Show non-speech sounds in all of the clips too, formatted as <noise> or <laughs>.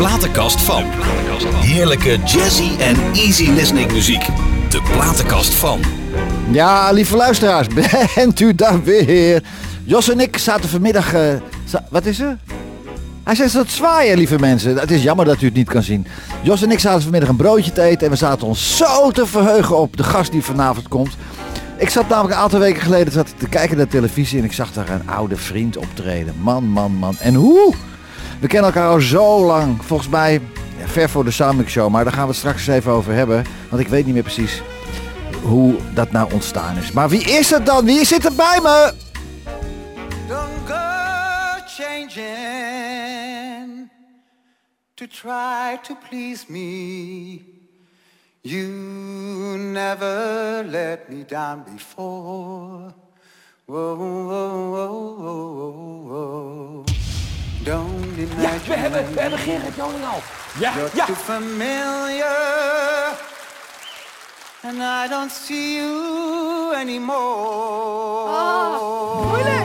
platenkast van. Heerlijke jazzy en easy listening muziek. De platenkast van. Ja, lieve luisteraars, <laughs> bent u daar weer? Jos en ik zaten vanmiddag... za- wat is er? Hij zegt dat zwaaien, lieve mensen. Het is jammer dat u het niet kan zien. Jos en ik zaten vanmiddag een broodje te eten en we zaten ons zo te verheugen op de gast die vanavond komt. Ik zat namelijk een aantal weken geleden zat te kijken naar televisie en ik zag daar een oude vriend optreden. Man, man, man. En hoe? We kennen elkaar al zo lang. Volgens mij ver voor de Soundmix Show. Maar daar gaan we het straks eens even over hebben. Want ik weet niet meer precies hoe dat nou ontstaan is. Maar wie is het dan? Wie zit er bij me? Don't go changing to try to please me. You never let me down before. Ja, we hebben, we hebben Gerrit Joning al. Ja, you're ja. too familiar. And I don't see you anymore. moeilijk.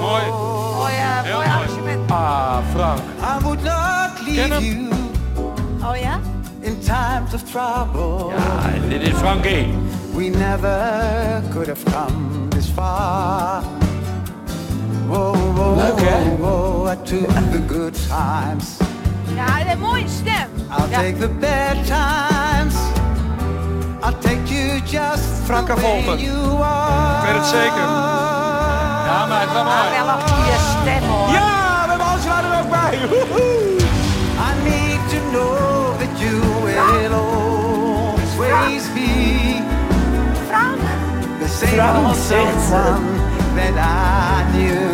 Mooi. Mooi, eh, mooi arrangement. Ah, Frank. I would not Ken leave hem. you Oh ja? in times of trouble. Ja, dit is Frankie. We never could have come this far. Whoa, whoa, Leuk, hè? whoa, whoa, I took the good times. Ja, hij heeft een mooie stem. I'll Ja. take the bad times. I'll take you just Frank the way Avolten. you are. Ik weet het zeker. Ja, maar het was Maar mooi. wel een goede stem hoor. Ja, we hebben Angela er ook bij. Woehoe. I need to know that you will always be Frank, the same old someone that I knew.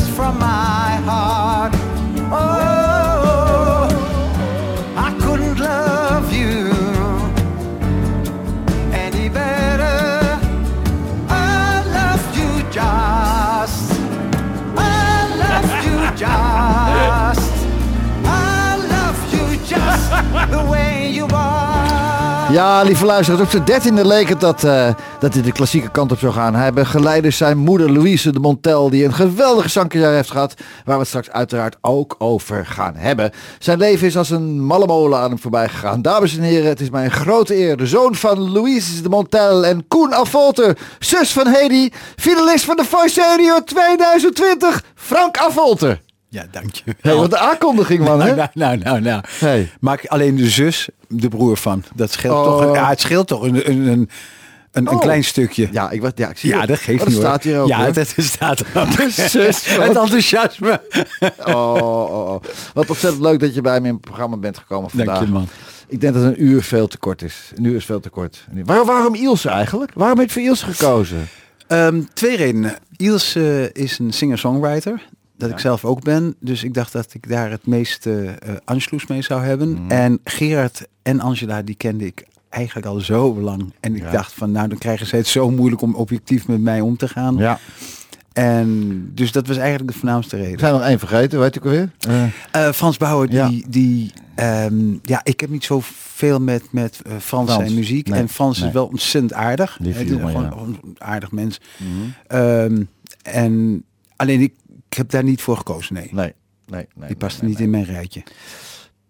Ja, lieve luisteraars, op zijn dertiende leek het dat, eh, dat hij de klassieke kant op zou gaan. Hij begeleidde zijn moeder Louise de Montel, die een geweldige zangcarrière heeft gehad, waar we het straks uiteraard ook over gaan hebben. Zijn leven is als een malle molen aan hem voorbij gegaan. Dames en heren, het is mij een grote eer. De zoon van Louise de Montel en Koen Avolter, zus van Hedy, finalist van de Voice Radio 2020, Frank Avolter. Ja, dank je. Hey, wat de aankondiging man, <laughs> hè? Nou, nou, nou, nou. Hey. Maak alleen de zus de broer van. Dat scheelt Oh. toch. Ja, het scheelt toch een, een, een, een, Oh. een klein stukje. Ja, ik, ja, ik zie Ja, dat geeft Oh, niet dat staat hier ook. Ja, hoor. het, het staat <laughs> er zus Het enthousiasme. Oh, oh, oh. Wat ontzettend leuk dat je bij me in het programma bent gekomen vandaag. Dank je man. Ik denk dat een uur veel te kort is. Een uur is veel te kort. Waar, waarom Ilse eigenlijk? Waarom heb je voor Ilse gekozen? Ehm, twee redenen. Iels is een singer-songwriter. Dat ik zelf ook ben. Dus ik dacht dat ik daar het meeste eh Anschluss mee zou hebben. Mhm. En Gerard en Angela, die kende ik eigenlijk al zo lang. En ik Ja. dacht van, nou dan krijgen ze het zo moeilijk om objectief met mij om te gaan. Ja. En dus dat was eigenlijk de voornaamste reden. zijn nog één vergeten, weet ik alweer? Eh, Frans Bauer, die, Ja. die ehm, ja, ik heb niet zo veel met, met Frans Frans, en muziek. nee, en Frans nee. is wel ontzettend aardig. Gewoon- ja. een aardig mens. Ehm, en alleen ik, ik heb daar niet voor gekozen, nee. nee, nee, nee. die past nee, niet in mijn rijtje.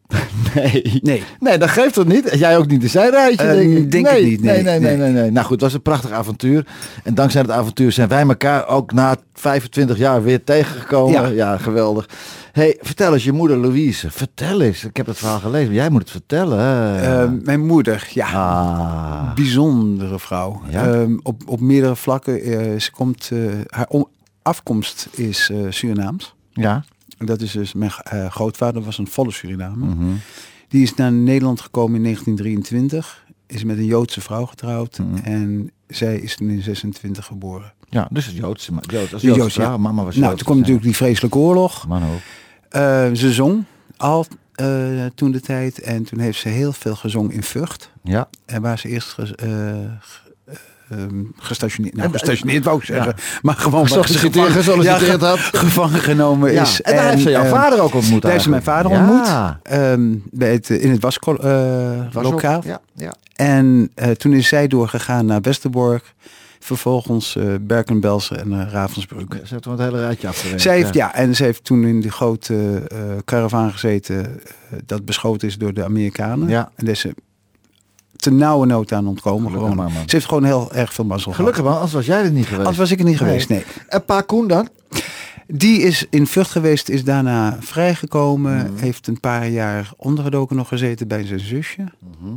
<laughs> Nee. Nee. Nee, dat geeft toch niet? Jij ook niet in zijn rijtje, Eh, denk ik. denk nee, het niet, nee, nee, nee, nee, nee. Nou goed, het was een prachtig avontuur. En dankzij het avontuur zijn wij elkaar ook na 25 jaar weer tegengekomen. Ja, Ja. geweldig. hey, vertel eens, je moeder Louise. Vertel eens. Ik heb het verhaal gelezen, maar jij moet het vertellen. Ehm, mijn moeder, ja. ah. Bijzondere vrouw. Ja? Ehm, op, op meerdere vlakken. eh, ze komt, eh, haar om- afkomst is eh, Surinaams. Ja. En Dat is dus mijn eh, grootvader was een volle Surinamer. Mhm. Die is naar Nederland gekomen in 1923. Is met een Joodse vrouw getrouwd. Mhm. En zij is toen in 26 geboren. Ja, dus het Joodse. maar- Jood, als Joodse Joods, ja. Mama was Nou, Joods, toen kwam natuurlijk die vreselijke oorlog. Man ook. Eh, ze zong al toen de tijd. En toen heeft ze heel veel gezongen in Vught. Ja. En waar ze eerst eh, ehm, gestationeerd, nou, En- gestationeerd wou ik zeggen. Maar gewoon Gesolliciteerd, gevangen- gesolliciteerd had. ge- gevangen genomen Ja. is. En daar heeft ze jouw ehm, vader ook ontmoet Daar heeft ze mijn vader ontmoet. Ehm, bij het, in het waslokaal. Was ook- lokaal. Ja, ja. En eh, toen is zij doorgegaan naar Westerbork. Vervolgens eh Berken-Belsen en eh, Ravensbrück. Ze heeft toen het hele rijtje afgewerkt. Zij heeft, ja. en ze heeft toen in die grote eh karavaan gezeten eh, dat beschoten is door de Amerikanen. Ja. En daar te nauwe nood aan ontkomen. Gelukkig Gewoon. maar. Ze heeft gewoon heel erg veel mazzel Gelukkig man, anders was jij er niet geweest. Anders was ik er niet geweest, nee. En Pa Koen dan? Die is in Vught geweest, is daarna vrijgekomen. Mhm. Heeft een paar jaar ondergedoken nog gezeten bij zijn zusje. Mhm.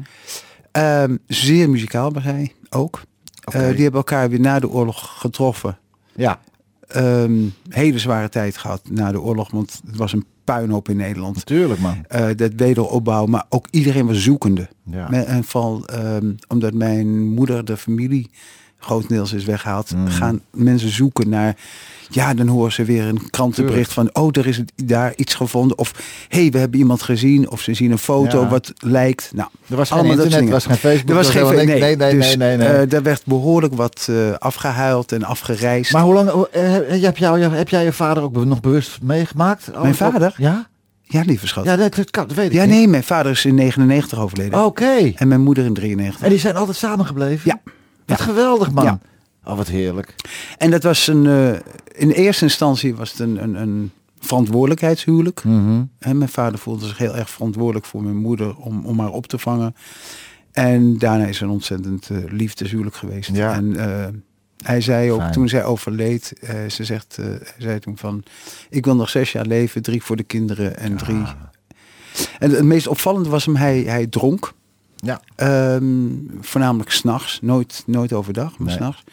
Ehm, zeer muzikaal was hij ook. Eh, die hebben elkaar weer na de oorlog getroffen. Ja. Ehm, hele zware tijd gehad na de oorlog, want het was een puinhoop in Nederland. Natuurlijk man. Eh, dat wederopbouw, maar ook iedereen was zoekende. Ja. En vooral ehm, omdat mijn moeder de familie grotendeels is weggehaald, Mm. gaan mensen zoeken naar. Ja, dan horen ze weer een krantenbericht van, oh, er is het, daar iets gevonden. Of, hé, hey, we hebben iemand gezien. Of ze zien een foto Ja. wat lijkt. Nou, Er was geen internet, er was geen Facebook. er was er geen nee, niks. nee, nee, dus, nee, nee, nee. eh, daar werd behoorlijk wat eh, afgehuild en afgereisd. maar hoe lang eh, heb, jou, heb jij je vader ook nog bewust meegemaakt? Mijn Of- vader? Ja? ja, lieve schat. Ja, Ja, dat, kan, dat weet ik niet. nee, mijn vader is in 99 overleden. Oké. En mijn moeder in 93. En die zijn altijd samengebleven? Ja. Wat geweldig man. Ja. Oh, wat heerlijk. En dat was een, eh, in eerste instantie was het een, een, een verantwoordelijkheidshuwelijk. Mhm. En mijn vader voelde zich heel erg verantwoordelijk voor mijn moeder om, om haar op te vangen. En daarna is een ontzettend eh, liefdeshuwelijk geweest. Ja. En eh, hij zei ook, Fijn. toen zij overleed, eh, ze zegt, eh, hij zei toen van, ik wil nog zes jaar leven, drie voor de kinderen en drie. En het meest opvallende was hem, hij, hij dronk. Ja. Ehm, voornamelijk s'nachts, nooit, nooit overdag, maar Nee. s'nachts.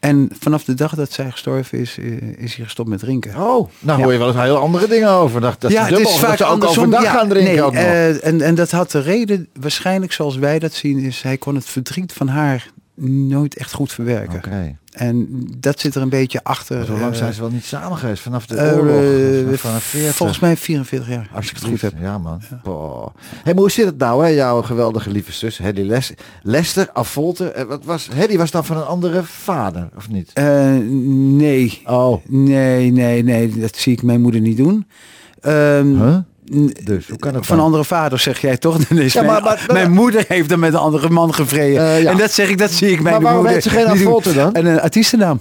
En vanaf de dag dat zij gestorven is, is hij gestopt met drinken. Oh, nou Ja. hoor je wel eens heel andere dingen over. Dat, dat ja, ze het dubbel, is dat vaak ze ook andersom. overdag Ja, gaan drinken nee, ook nog. eh, en, en dat had de reden, waarschijnlijk zoals wij dat zien, is hij kon het verdriet van haar nooit echt goed verwerken. En dat zit er een beetje achter. Zo lang eh, zijn ze wel niet samen geweest vanaf de eh, oorlog. eh, vanaf 40. Volgens mij 44 jaar, als ik het goed heb. Ja, man. Boah. Hey, maar hoe zit het nou, hè, jouw geweldige lieve zus, Hedy Les Lester? Eh, Wat was, Hedy was dan van een andere vader, of niet? Nee, Oh, nee, nee, nee, dat zie ik mijn moeder niet doen. Ehm, huh? Dus, hoe kan van andere vaders zeg jij toch? <laughs> Ja, maar, mijn, moeder heeft dan met een andere man gevreden. Eh, en dat zeg ik, dat zie ik mijn maar moeder. ze geen Avolter dan? En een artiestennaam.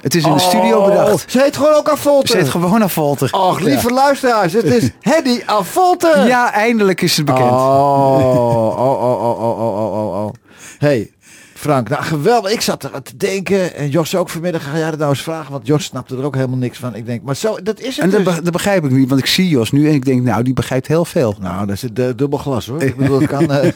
Het is in de oh, studio bedacht. Ze heet gewoon ook Avolter. Ze heet gewoon Avolter. Och, lieve luisteraars, het is <laughs> Hedy Avolter. Ja, eindelijk is het bekend. Oh, oh, oh, oh, oh, oh, oh. oh. Hey, Frank, nou geweldig. Ik zat er aan te denken. En Jos ook vanmiddag. Ga jij dat nou eens vragen? Want Jos snapte er ook helemaal niks van. Ik denk, maar zo, dat is het En dat, dus. be- dat begrijp ik niet, want ik zie Jos nu en ik denk, nou, die begrijpt heel veel. Nou, dat is het eh, dubbel glas hoor. Ik bedoel, kan. <laughs> eh.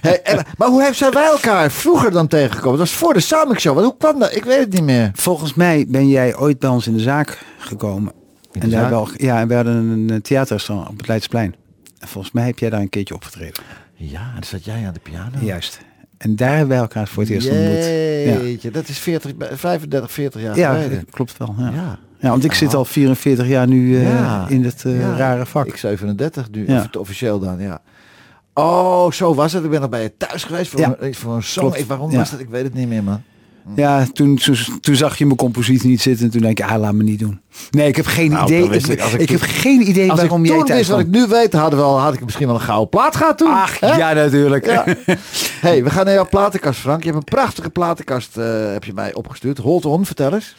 hey, en- maar hoe heeft zij wij elkaar vroeger dan tegengekomen? Dat was voor de Samik Show. Want hoe kwam dat? Ik weet het niet meer. Volgens mij ben jij ooit bij ons in de zaak gekomen. De en daar wel, ja, en we hadden een theaterrestaurant op het Leidseplein. En volgens mij heb jij daar een keertje opgetreden. Ja, dan zat jij aan de piano. Juist. En daar hebben wij elkaar voor het eerst ontmoet. Ja. Jeetje, dat is 40, 35, 40 jaar Ja, geleden. klopt wel. Ja. Ja. Ja, want ik zit al 44 jaar nu Ja. in het eh, rare vak. Ik 37 nu, Ja. of- officieel dan, ja. Oh, zo was het. Ik ben nog bij je thuis geweest voor, een, voor een song. Ik, waarom was dat? Ik weet het niet meer, man. Ja, toen, toen, toen zag je mijn compositie niet zitten en toen denk ik, ah, laat me niet doen. Nee, ik heb geen Nou, idee. Ik, heb geen idee Als waarom ik jij thuis wist wat ik nu weet, hadden we al, had ik misschien wel een gouden plaat gehad toen. Ach, ja, natuurlijk. Ja. <laughs> hey, we gaan naar jouw platenkast, Frank. Je hebt een prachtige platenkast, eh, heb je mij opgestuurd. Hold on, vertel eens.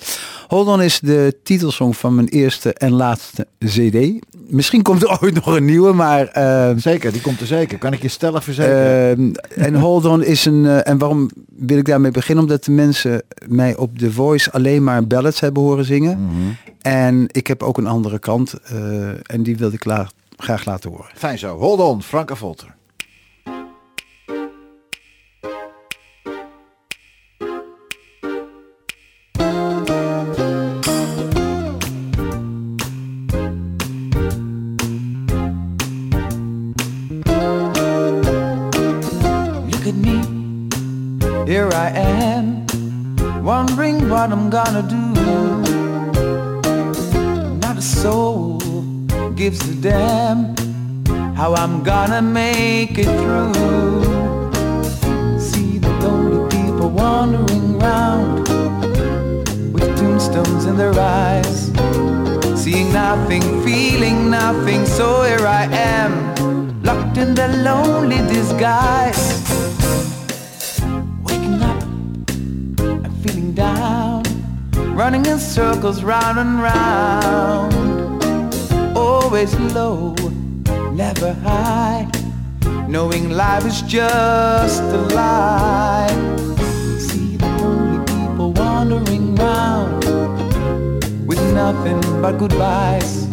Hold On is de titelsong van mijn eerste en laatste cd. Misschien komt er <laughs> ooit nog een nieuwe, maar... eh, Zeker, die komt er zeker. Kan ik je stellig verzekeren. Ehm, en Hold On is een... eh, en waarom wil ik daarmee beginnen? Omdat de mensen mij op The Voice alleen maar ballads hebben horen zingen. Mhm. En ik heb ook een andere kant. eh, en die wilde ik graag laten horen. Fijn zo. Hold on, Frank Avolter. I'm gonna do. Not a soul gives a damn how I'm gonna make it through. See the lonely people wandering round with tombstones in their eyes, seeing nothing, feeling nothing. So here I am, locked in the lonely disguise, running in circles round and round always low, never high, knowing life is just a lie. See the lonely people wandering round with nothing but goodbyes,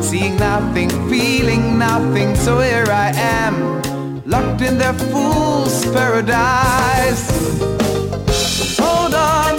seeing nothing, feeling nothing. So here I am, locked in their fool's paradise. Hold on,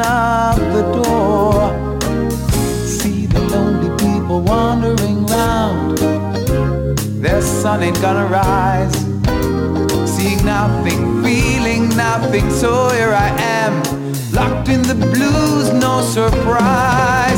up the door? See the lonely people wandering round. Their sun ain't gonna rise. Seeing nothing, feeling nothing. So here I am, locked in the blues, no surprise.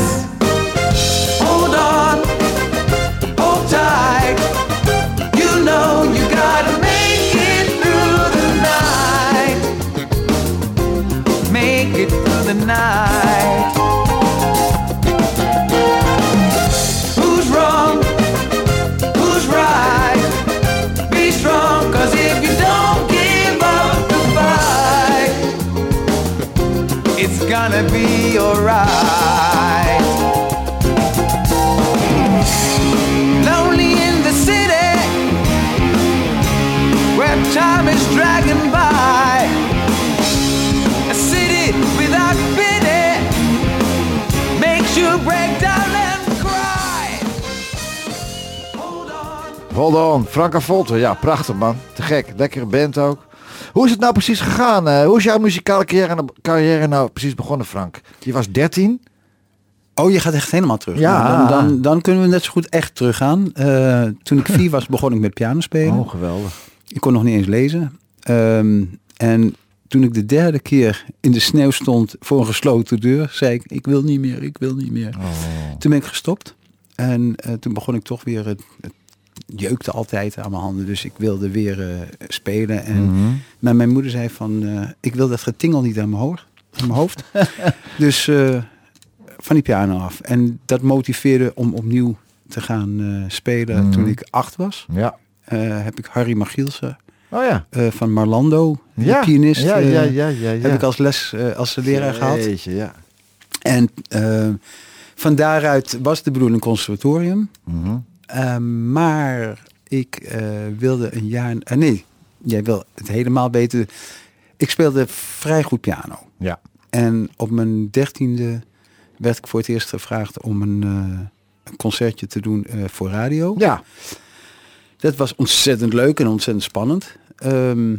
Hold on, Franka Volter. Ja, prachtig man. Te gek. Lekkere band ook. Hoe is het nou precies gegaan? Eh, hoe is jouw muzikale carrière, carrière nou precies begonnen, Frank? Je was 13. Oh, je gaat echt helemaal terug. Ja. Nou, Dan, dan, dan kunnen we net zo goed echt teruggaan. Eh, toen ik vier was, begon ik met piano spelen. Oh, geweldig. Ik kon nog niet eens lezen. Ehm, en toen ik de derde keer in de sneeuw stond voor een gesloten deur, zei ik, ik wil niet meer, ik wil niet meer. Oh. Toen ben ik gestopt. En eh, toen begon ik toch weer, het, het jeukte altijd aan mijn handen. Dus ik wilde weer eh, spelen. En Mhm. maar mijn moeder zei van, eh, ik wil dat getingel niet aan mijn, hoor, aan mijn hoofd. <laughs> dus eh, van die piano af. En dat motiveerde om opnieuw te gaan spelen. Mhm. Toen ik acht was, Ja. heb ik Harry Magielsen Oh ja. eh, van Marlando, de Ja. pianist, Ja, ja, ja, ja, ja. heb ik als les, eh, als leraar gehad. Jeetje, ja. En eh, van daaruit was de bedoeling conservatorium. Mhm. Eh, maar ik eh, wilde een jaar... eh, nee, jij wil het helemaal weten. Ik speelde vrij goed piano. Ja. En op mijn dertiende werd ik voor het eerst gevraagd om een, eh, een concertje te doen voor radio. Ja. Dat was ontzettend leuk en ontzettend spannend. Ehm,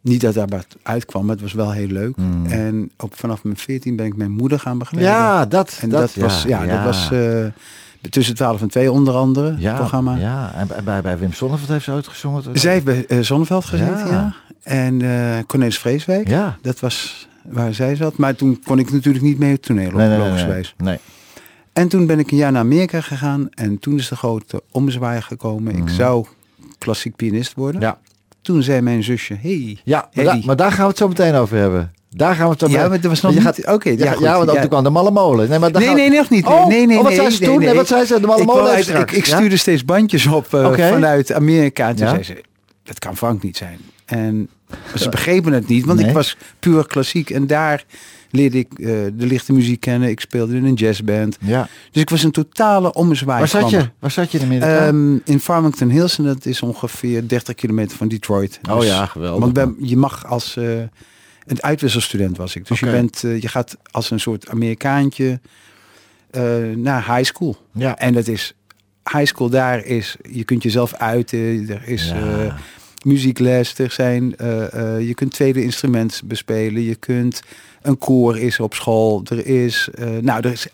niet dat daar wat uitkwam, maar het was wel heel leuk. Mm. En op, vanaf mijn 14 ben ik mijn moeder gaan begeleiden. Ja, dat, en dat, was, ja, dat was tussen 12 en 2 onder andere, ja, programma. Ja, en bij- bij, Wim Sonneveld heeft ze uitgezongen. Zij heeft bij eh, Zonneveld gezeten, Ja. ja. En eh Cornelis Vreeswijk, Ja. dat was waar zij zat. Maar toen kon ik natuurlijk niet mee het toneel op, Nee, nee, nee, logischwijs. nee. En toen ben ik een jaar naar Amerika gegaan. En toen is de grote omzwaai gekomen. Ik zou klassiek pianist worden. Mhm. Ja. Toen zei mijn zusje, hey, Ja, maar, maar daar gaan we het zo meteen over hebben. Daar gaan we het dan Ja, maar dat was nog je niet- gaat- oké, ja, ja, want Ja. toen kwam de Malle Molen. Nee, maar daar Nee, nee, nog niet. Oh, nee, nee, oh, wat nee, zei ze nee, toen? nee. Nee, wat zei ze? De Malle Molen Ik, ik stuurde steeds bandjes op Oké. vanuit Amerika. En toen zei ze, dat kan Frank niet zijn. En ze begrepen het niet, want ik was puur klassiek. En daar leerde ik eh, de lichte muziek kennen. Ik speelde in een jazzband. Ja. Dus ik was een totale ommezwaai. Waar zat je? Waar zat je in Amerika? Ehm, in Farmington Hills en dat is ongeveer 30 kilometer van Detroit. Oh Dus- ja, geweldig. Want ben- je mag als eh, een uitwisselstudent was ik. Dus je, bent, eh, je gaat als een soort Amerikaantje eh, naar high school. ja. En dat is high school daar is, je kunt jezelf uiten, er is Ja. eh, muziekles, er zijn, je kunt tweede instrument bespelen, je kunt een koor is op school, er is, nou er is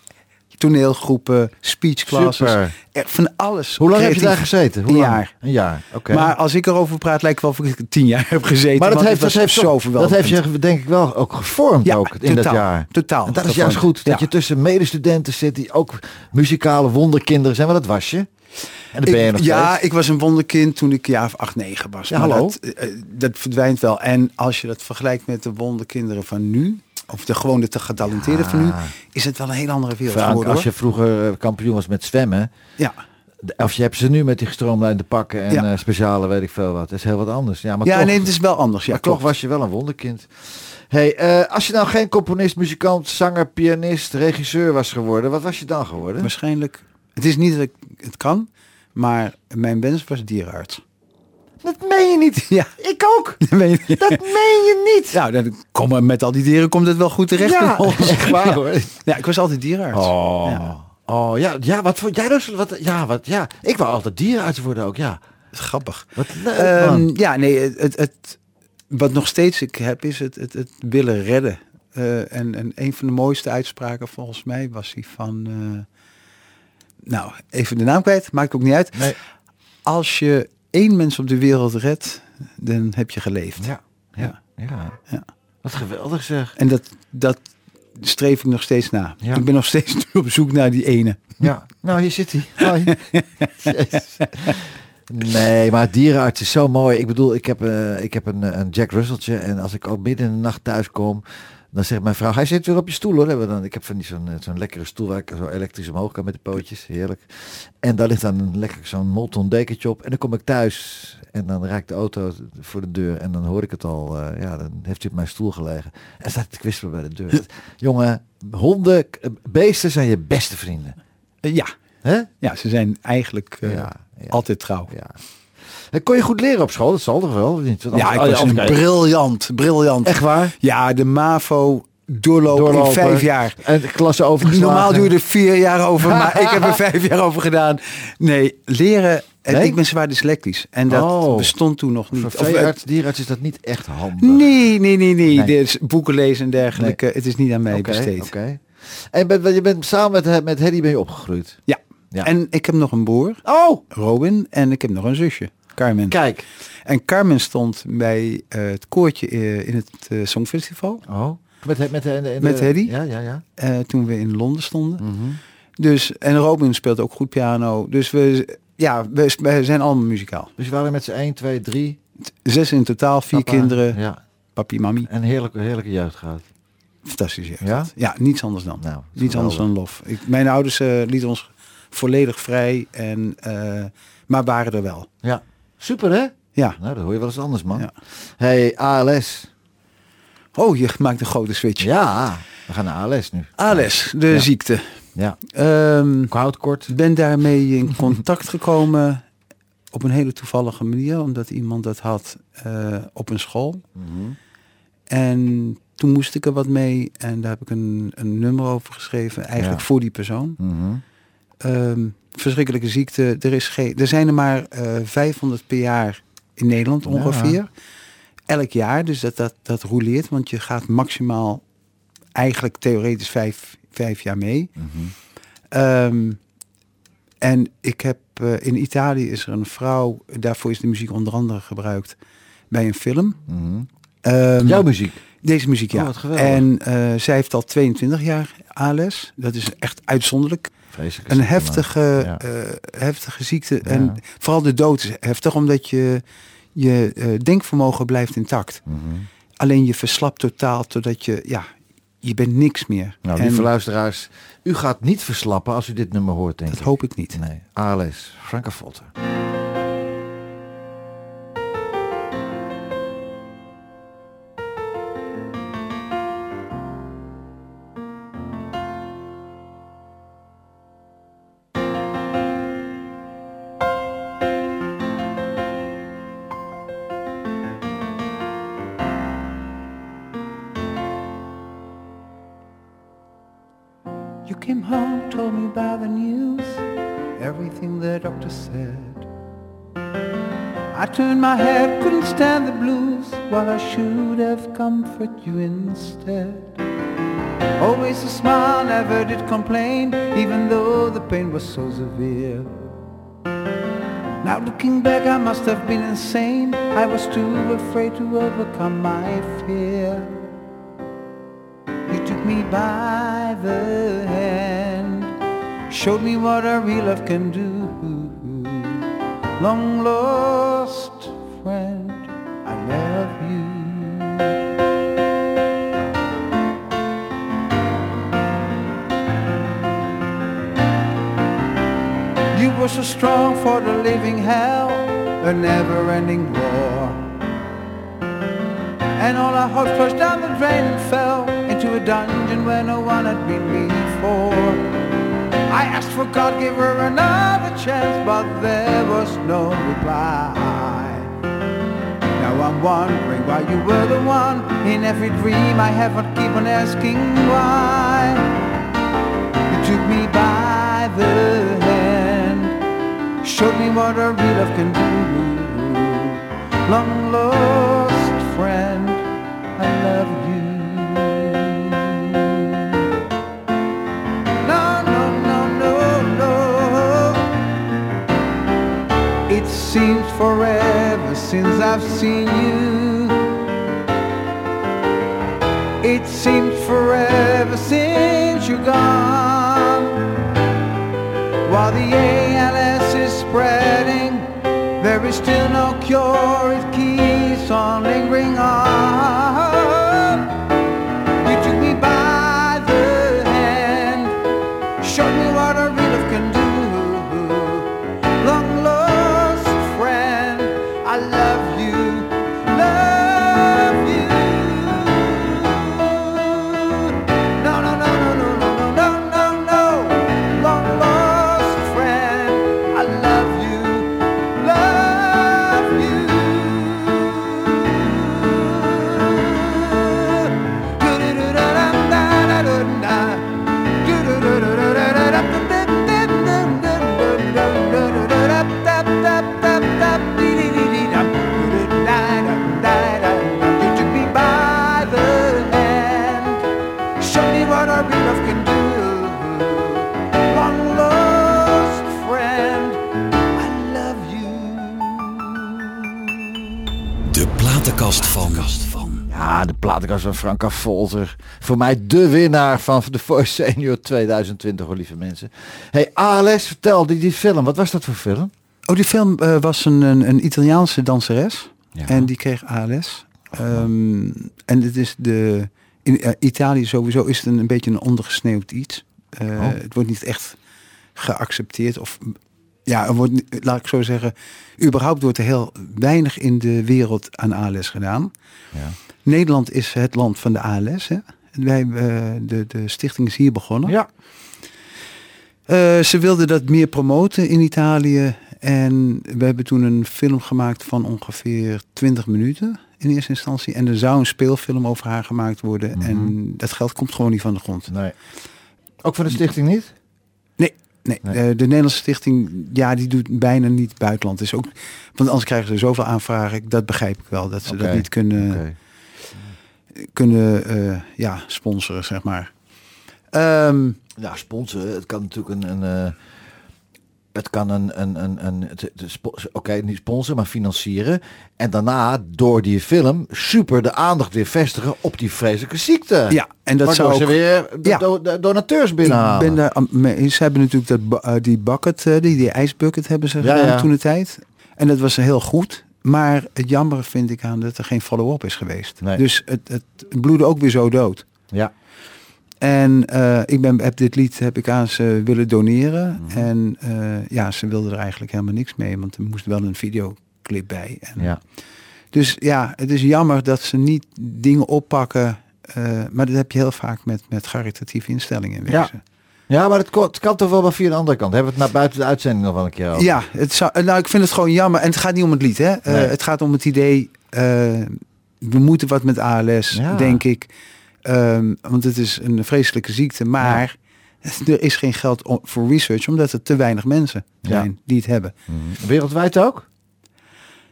toneelgroepen, speech classes, Super. er- van alles. Hoe lang heb je daar gezeten? Hoe Een lang? jaar. Een jaar, oké. Maar als ik erover praat, lijkt wel of ik tien jaar heb gezeten. Maar dat heeft, dat, heeft, zo dat heeft je denk ik wel ook gevormd Ja, ook in dat jaar. totaal En dat is juist goed, dat Ja. je tussen medestudenten zit die ook muzikale wonderkinderen zijn. Want dat was je. En ben je nog ja, steeds. ik was een wonderkind toen ik jaar of 8, 9 was. Ja, Maar hallo. Dat, eh, eh, dat verdwijnt wel. En als je dat vergelijkt met de wonderkinderen van nu, of de gewone te getalenteerden van nu, is het wel een heel andere wereld Frank, geworden. als je vroeger eh, kampioen was met zwemmen, Ja, of je hebt ze nu met die gestroomlijnde pakken en Ja. eh, speciale weet ik veel wat. Dat is heel wat anders. Ja, maar ja toch, nee, het is wel anders. Ja, maar toch was je wel een wonderkind. Hey, eh, als je nou geen componist, muzikant, zanger, pianist, regisseur was geworden, wat was je dan geworden? Waarschijnlijk, het is niet dat ik het kan, maar mijn wens was dierenarts. Dat meen je niet. Ja, Ik ook. <laughs> dat meen je. Dat meen je niet. Nou, dan komen met al die dieren komt het wel goed terecht. Ja, ons. echt waar hoor. Ja, ik was altijd dierenarts. Oh, Ja. oh ja, ja, wat vond jij dus? Wat, ja, wat, ja, ik wou altijd dierenarts worden ook, ja. Grappig. Wat leuk, Ehm, ja, nee, het, het, het- wat nog steeds ik heb is het, het, het willen redden. Eh, en, en een van de mooiste uitspraken volgens mij was die van... eh, nou, even de naam kwijt, maakt ook niet uit. Nee. Als je één mens op de wereld redt, dan heb je geleefd. Ja, ja, ja. Ja. Wat geweldig zeg. En dat, dat streef ik nog steeds na. Ja. Ik ben nog steeds <laughs> op zoek naar die ene. Ja, nou hier zit hij. <laughs> Nee, maar dierenarts is zo mooi. Ik bedoel, ik heb, eh, ik heb een, eh, een Jack Russelltje en als ik ook midden in de nacht thuis kom, dan zegt mijn vrouw, hij zit weer op je stoel hoor. Hebben we dan, ik heb van die zo'n eh, zo'n lekkere stoel waar ik zo elektrisch omhoog kan met de pootjes. Heerlijk. En daar ligt dan een lekker zo'n molton dekentje op. En dan kom ik thuis en dan raakt de auto voor de deur en dan hoor ik het al. eh, ja, dan heeft hij op mijn stoel gelegen. En staat te kwispelen bij de deur. Jongen, honden, k- beesten zijn je beste vrienden. Eh, ja. Hè? ja, ze zijn eigenlijk eh, Ja, ja. altijd trouw. Ja. Eh, Kon je goed leren op school? Dat zal toch wel? Niet? Ja, ik was een briljant, briljant. Echt waar? Ja, de MAVO doorlopen, Doorlopen. in vijf jaar. En de klasse overgeslagen. Normaal duurde er vier jaar over, maar ik heb er <laughs> vijf jaar over gedaan. Nee, leren. en Nee? Ik ben zwaar dyslectisch. En dat Oh. bestond toen nog niet. Voor eh, veearts, dierenarts is dat niet echt handig. nee, nee, nee, nee. Nee. Dus boeken lezen en dergelijke. Het is niet aan mij besteed. oké. En ben, je bent samen met, met Hedy ben je opgegroeid? Ja. Ja. En ik heb nog een broer, Oh, Robin. En ik heb nog een zusje, Carmen. kijk. En Carmen stond bij eh, het koortje eh, in het eh, Songfestival. Oh. Met, met, met, de- de- Met Hedy? Ja, ja, ja. toen we in Londen stonden. Mhm. Dus, en Robin speelt ook goed piano. Dus we, ja, we, we zijn allemaal muzikaal. Dus waren met z'n 1, 2, 3. Zes in totaal, vier kinderen, Ja. papi, mami. En heerlijke, heerlijke jeugd gehad. Fantastisch. Ja? Ja? ja, niets anders dan. Nou, niets anders dan lof. Ik, mijn ouders eh, lieten ons volledig vrij, en, maar waren er wel. Ja. Super hè? Ja. Nou, dat hoor je wel eens anders man. Ja. Hey, ALS. Oh, je maakt een grote switch. Ja, we gaan naar ALS nu. ALS, de Ja. ziekte. Ja. Ehm, Koud kort. Ik ben daarmee in contact gekomen op een hele toevallige manier, omdat iemand dat had eh, op een school. En toen moest ik er wat mee en daar heb ik een, een nummer over geschreven, eigenlijk Ja. voor die persoon. Mhm. Ehm, verschrikkelijke ziekte. Er, is geen, er zijn er maar eh 500 per jaar in Nederland Ja. ongeveer. Elk jaar, dus dat, dat, dat roleert, want je gaat maximaal eigenlijk theoretisch vijf, vijf jaar mee. Mhm. Ehm, en ik heb eh, in Italië is er een vrouw, daarvoor is de muziek onder andere gebruikt bij een film. Mhm. Ehm, Jouw muziek. Deze muziek, ja. Oh, en eh, zij heeft al 22 jaar ALS. Dat is echt uitzonderlijk. Een heftige, Ja. eh, heftige ziekte. En vooral de dood is heftig, omdat je, je eh, denkvermogen blijft intact. Mhm. Alleen je verslapt totaal totdat je, ja, je bent niks meer. Nou, En lieve luisteraars, u gaat niet verslappen als u dit nummer hoort, denk dat ik. hoop ik niet. Nee, ALS, Franka Volter. Comfort you instead. Always a smile, never did complain, even though the pain was so severe. Now looking back, I must have been insane. I was too afraid to overcome my fear. You took me by the hand, showed me what a real love can do. Long lost Were so strong for the living hell, a never-ending war. And all our hopes flushed down the drain and fell into a dungeon where no one had been before. I asked for God, give her another chance, but there was no reply. Now I'm wondering why you were the one in every dream I have, but keep on asking why. You took me by the hand, showed me what a real love can do. Long lost friend, I love you. No, no, no, no, no. It seems forever since I've seen you. It seems forever since you're gone. While the there is still no cure. It keeps on lingering on. De platenkast van Franka Volter. Voor mij de winnaar van de Voice Senior 2020, hoor, lieve mensen. hey, ALS, vertel, die, die film, wat was dat voor film? Oh, die film eh, was een, een, een Italiaanse danseres. Ja. En die kreeg ALS. Ehm, en het is de... In eh, Italië sowieso is het een, een beetje een ondergesneeuwd iets. Eh, Oh. Het wordt niet echt geaccepteerd. Of ja, er wordt, laat ik zo zeggen, überhaupt wordt er heel weinig in de wereld aan ALS gedaan. Ja. Nederland is het land van de ALS. Hè? Wij, eh, de, de stichting is hier begonnen. Ja. Eh, ze wilden dat meer promoten in Italië. En we hebben toen een film gemaakt van ongeveer 20 minuten in eerste instantie. En er zou een speelfilm over haar gemaakt worden. Mhm. En dat geld komt gewoon niet van de grond. Nee. Ook van de stichting niet? Nee, nee. Nee. eh, de Nederlandse stichting, ja, die doet bijna niet buitenland. Is ook, want anders krijgen ze zoveel aanvragen. Dat begrijp ik wel, dat ze dat niet kunnen. Kunnen eh, ja, sponsoren, zeg maar. Ehm, Ja, sponsoren. Het kan natuurlijk een... een eh, het kan een, een, een, een oké, niet sponsoren, maar financieren. En daarna, door die film, super de aandacht weer vestigen op die vreselijke ziekte. ja, en dat zou ze ook... weer de, Ja. do- donateurs Ik binnenhalen. ben daar aan mee eens. Ze hebben natuurlijk dat, eh, die bucket, die, die ijsbucket hebben ze Ja, gedaan ja. toen de tijd. En dat was heel goed. Maar het jammer vind ik aan dat er geen follow-up is geweest. Nee. Dus het, het bloedde ook weer zo dood. Ja. En eh, ik ben, heb dit lied heb ik aan ze willen doneren. Mhm. En eh, ja, ze wilden er eigenlijk helemaal niks mee. Want er moest wel een videoclip bij. En, Ja. Dus ja, het is jammer dat ze niet dingen oppakken. eh, maar dat heb je heel vaak met, met caritatieve instellingen in wezen. Ja, maar het, het kan toch wel maar via de andere kant. Hebben we het naar buiten de uitzending nog wel een keer over? Ja, het zou, nou, ik vind het gewoon jammer. En het gaat niet om het lied, hè? Eh, Nee. het gaat om het idee. eh, we moeten wat met ALS, Ja. denk ik. Ehm, want het is een vreselijke ziekte. Maar <laughs> er is geen geld voor research, omdat er te weinig mensen zijn die het hebben. Mhm. Wereldwijd ook?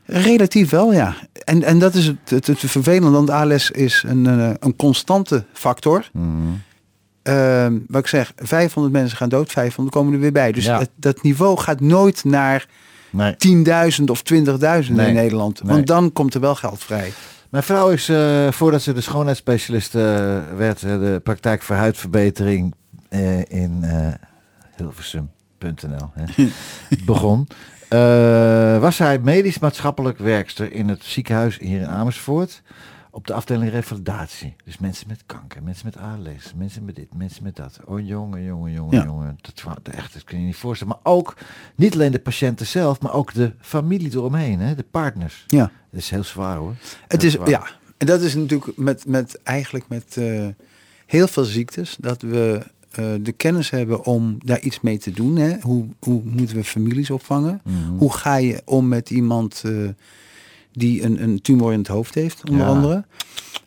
Relatief wel, ja. En, en dat is het, het, het vervelende, want ALS is een, eh, een constante factor. Mhm. Ehm, wat ik zeg, 500 mensen gaan dood, 500 komen er weer bij. Dus Ja. dat niveau gaat nooit naar Nee. 10.000 of 20.000 Nee. in Nederland. Nee. Want dan komt er wel geld vrij. Mijn vrouw is, eh, voordat ze de schoonheidsspecialist eh, werd, eh, de praktijk voor huidverbetering in Hilversum.nl <laughs> begon. Was zij medisch maatschappelijk werkster in het ziekenhuis hier in Amersfoort. Op de afdeling revalidatie. Dus mensen met kanker, mensen met ALS, mensen met dit, mensen met dat. Oh jongen, jongen, jongen, Ja. jongen. Dat, echt, dat kun je niet voorstellen. Maar ook, niet alleen de patiënten zelf, maar ook de familie eromheen, hè, de partners. Ja. Dat is heel zwaar hoor. Het Heel is, zwaar. ja, en dat is natuurlijk met, met eigenlijk met eh, heel veel ziektes dat we eh, de kennis hebben om daar iets mee te doen. Hè? Hoe, hoe moeten we families opvangen? Mhm. Hoe ga je om met iemand eh, die een, een tumor in het hoofd heeft, onder Ja. andere?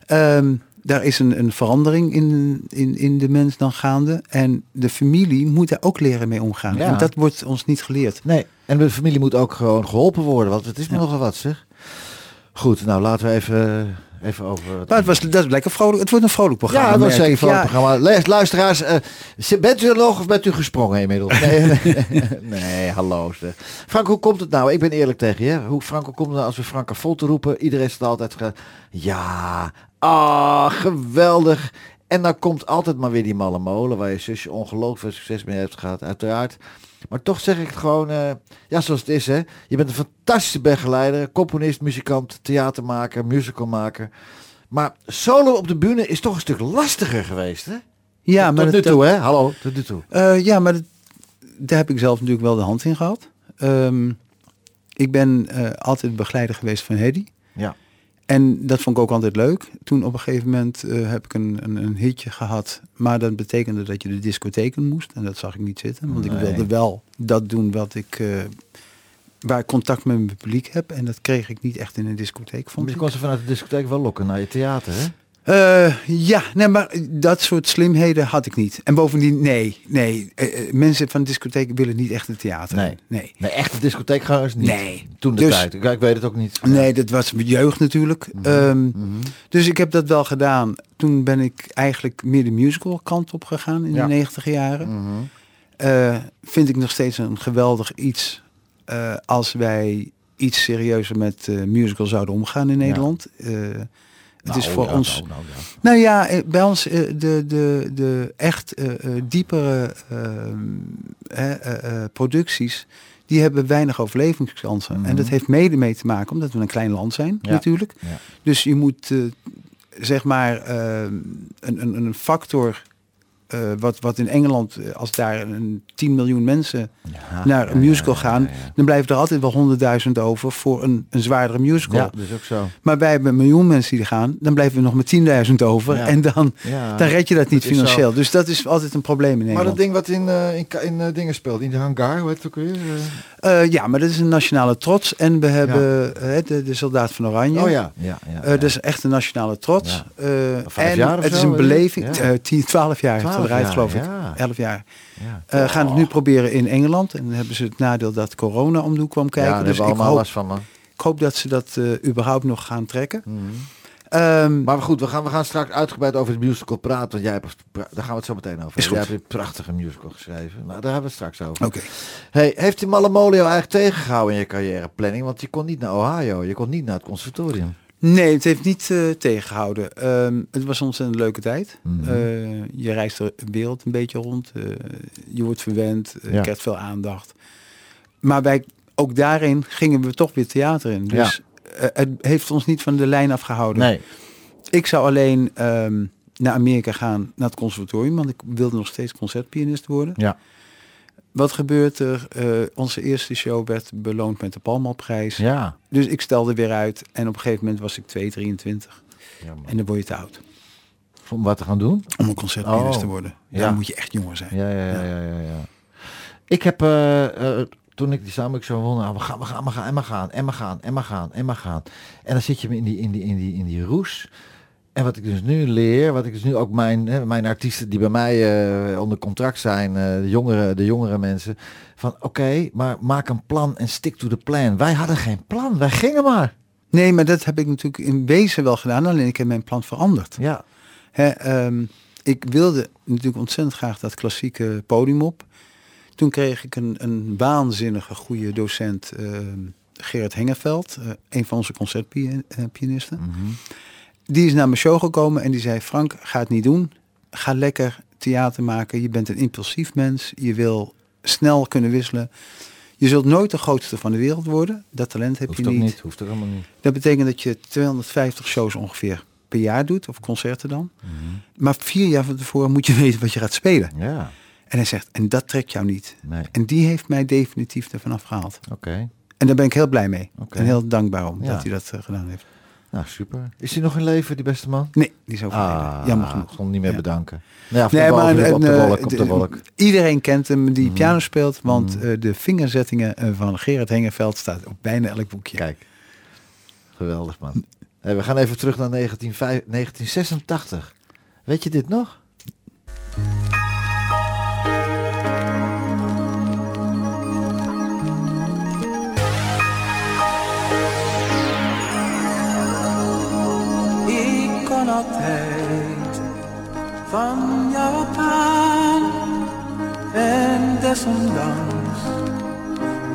Ehm, daar is een, een verandering in, in, in de mens dan gaande. En de familie moet daar ook leren mee omgaan. Ja. En dat wordt ons niet geleerd. Nee, en de familie moet ook gewoon geholpen worden, want het is Ja. nogal wat zeg. Goed, nou laten we even, even over... Maar het, was, dat is lekker vrolijk. Het wordt een vrolijk programma. ja, dat was van het programma. Luisteraars, zi- bent u er nog of bent u gesprongen inmiddels? <laughs> Nee, <laughs> nee, hallo zeg. Frank, hoe komt het nou? Ik ben eerlijk tegen je. Hoe, Frank, hoe komt het nou als we Frank vol te roepen? Iedereen staat altijd... Ja, ah, geweldig. En dan komt altijd maar weer die malle molen... waar je zusje ongelooflijk veel succes mee heeft gehad, uiteraard. Maar toch zeg ik het gewoon, eh, ja, zoals het is, hè. Je bent een fantastische begeleider, componist, muzikant, theatermaker, musicalmaker. Maar solo op de bühne is toch een stuk lastiger geweest, hè? Ja, tot maar nu dat- toe, hè? Hallo, tot nu toe. Eh, ja, maar dat, daar heb ik zelf natuurlijk wel de hand in gehad. Ehm, ik ben eh, altijd begeleider geweest van Hedy. Ja. En dat vond ik ook altijd leuk. Toen op een gegeven moment eh, heb ik een, een, een hitje gehad. Maar dat betekende dat je de discotheken moest. En dat zag ik niet zitten. Want Nee. ik wilde wel dat doen wat ik... eh, waar ik contact met mijn publiek heb. En dat kreeg ik niet echt in een discotheek, vond Je ik. kon ze vanuit de discotheek wel lokken naar je theater, hè? Eh, ja, nee, maar dat soort slimheden had ik niet. En bovendien, nee, nee. eh, eh, mensen van de discotheek willen niet echt het theater. Nee. nee. Nee, echte discotheekgangers niet. Nee. Toen de Dus- tijd. Ik, ik weet het ook niet. Nee, dat was mijn jeugd natuurlijk. Ehm, Mhm. Dus ik heb dat wel gedaan. Toen ben ik eigenlijk meer de musical kant op gegaan in Ja. de negentig jaren. Mhm. Vind ik nog steeds een geweldig iets als wij iets serieuzer met musical zouden omgaan in Nederland. Het Nou, is voor ja, ons. nou, nou, ja. Nou ja, eh, bij ons eh, de, de, de echt eh, diepere producties, die hebben weinig overlevingskansen. Mhm. En dat heeft mede mee te maken omdat we een klein land zijn Ja. natuurlijk. Dus je moet zeg maar een, een, een factor. Eh, wat, wat in Engeland, eh, als daar een 10 miljoen mensen Ja, naar een ja, musical ja, gaan, ja, ja. dan blijven er altijd wel honderdduizend over voor een, een zwaardere musical. Ja, dus ook zo. Maar wij hebben een miljoen mensen die gaan, dan blijven we nog met 10.000 over. Ja. En dan, Ja. dan red je dat niet dat financieel. Dus dat is altijd een probleem in Maar Nederland. dat ding wat in, eh, in, in dingen speelt, in de hangar, hoe heet het ook weer? Eh, ja, maar dat is een nationale trots. En we hebben eh, de, de Soldaat van Oranje. Oh ja, ja, ja. Eh, dat is echt een nationale trots. Ja. Eh, Vijf en jaar of het is zo, een weet je? beleving. Ja. eh 10, 12 jaar heeft het 12 eruit, jaar, geloof ik. ja. 11 jaar. ja. Eh gaan het nu proberen in Engeland. En dan hebben ze het nadeel dat corona om de hoek kwam ja, kijken. dus ik allemaal hoop, last van, man. ik hoop dat ze dat eh, überhaupt nog gaan trekken. Mhm. Ehm, Maar goed, we gaan, we gaan straks uitgebreid over de musical praten. Want jij hebt, daar gaan we het zo meteen over. Is hebben. Jij hebt een prachtige musical geschreven. Maar daar hebben we het straks over. Oké. Hey, heeft die jou eigenlijk tegengehouden in je carrièreplanning? Want je kon niet naar Ohio, je kon niet naar het conservatorium. Nee, het heeft niet eh, tegengehouden. Ehm, het was ons een leuke tijd. Mhm. Eh, je reist de wereld een beetje rond. eh, je wordt verwend. eh, Ja. Je krijgt veel aandacht. Maar wij, ook daarin gingen we toch weer theater in. Dus eh, het heeft ons niet van de lijn afgehouden. Nee. Ik zou alleen ehm, naar Amerika gaan, naar het conservatorium, want ik wilde nog steeds concertpianist worden. Ja. Wat gebeurt er? Eh, onze eerste show werd beloond met de Palmalprijs. Ja. Dus ik stelde weer uit en op een gegeven moment was ik 2,23. Ja. En dan word je te oud Om wat te gaan doen? om een concertpianist Oh, te worden. ja. Dan moet je echt jonger zijn. Ja, ja, ja, ja, ja. ja. Ik heb, eh, eh, toen ik die samen zo won, nou, we gaan, we gaan, we gaan, en maar gaan, en maar gaan, en maar gaan, en maar gaan. En dan zit je in die, in die, in die, in die roes. En wat ik dus nu leer, wat ik dus nu ook mijn, hè, mijn artiesten die bij mij eh, onder contract zijn, eh, de, jongere, de jongere mensen, van oké, maar maak een plan en stick to the plan. Wij hadden geen plan, wij gingen maar. Nee, maar dat heb ik natuurlijk in wezen wel gedaan. Alleen ik heb mijn plan veranderd. Ja, Hè, ehm, ik wilde natuurlijk ontzettend graag dat klassieke podium op. Toen kreeg ik een, een waanzinnige goede docent, ehm, Gerard Hengeveld, eh, een van onze concertpianisten. Die is naar mijn show gekomen en die zei, Frank, ga het niet doen. Ga lekker theater maken. Je bent een impulsief mens. Je wil snel kunnen wisselen. Je zult nooit de grootste van de wereld worden. Dat talent heb hoeft je niet. niet, hoeft allemaal niet. Dat betekent dat je 250 shows ongeveer per jaar doet, of concerten dan. Maar vier jaar van tevoren moet je <laughs> weten wat je gaat spelen. Ja, En hij zegt, en dat trekt jou niet. nee, En die heeft mij definitief ervan afgehaald. oké. En daar ben ik heel blij mee. En heel dankbaar om Ja. dat hij dat eh, gedaan heeft. Nou, super. Is hij nog in leven, die beste man? Nee, die is overleden. Ah, Jammer genoeg. Ik kon niet meer Ja. bedanken. Nou ja, Nee, maar op de eh, wolk, op de wolk. iedereen kent hem die Mhm. piano speelt, want Mhm. eh, de vingerzettingen eh, van Gerard Hengeveld staat op bijna elk boekje. Kijk, geweldig man. Hey, we gaan even terug naar 1985 1986. Weet je dit nog? Van jou op aan en desondanks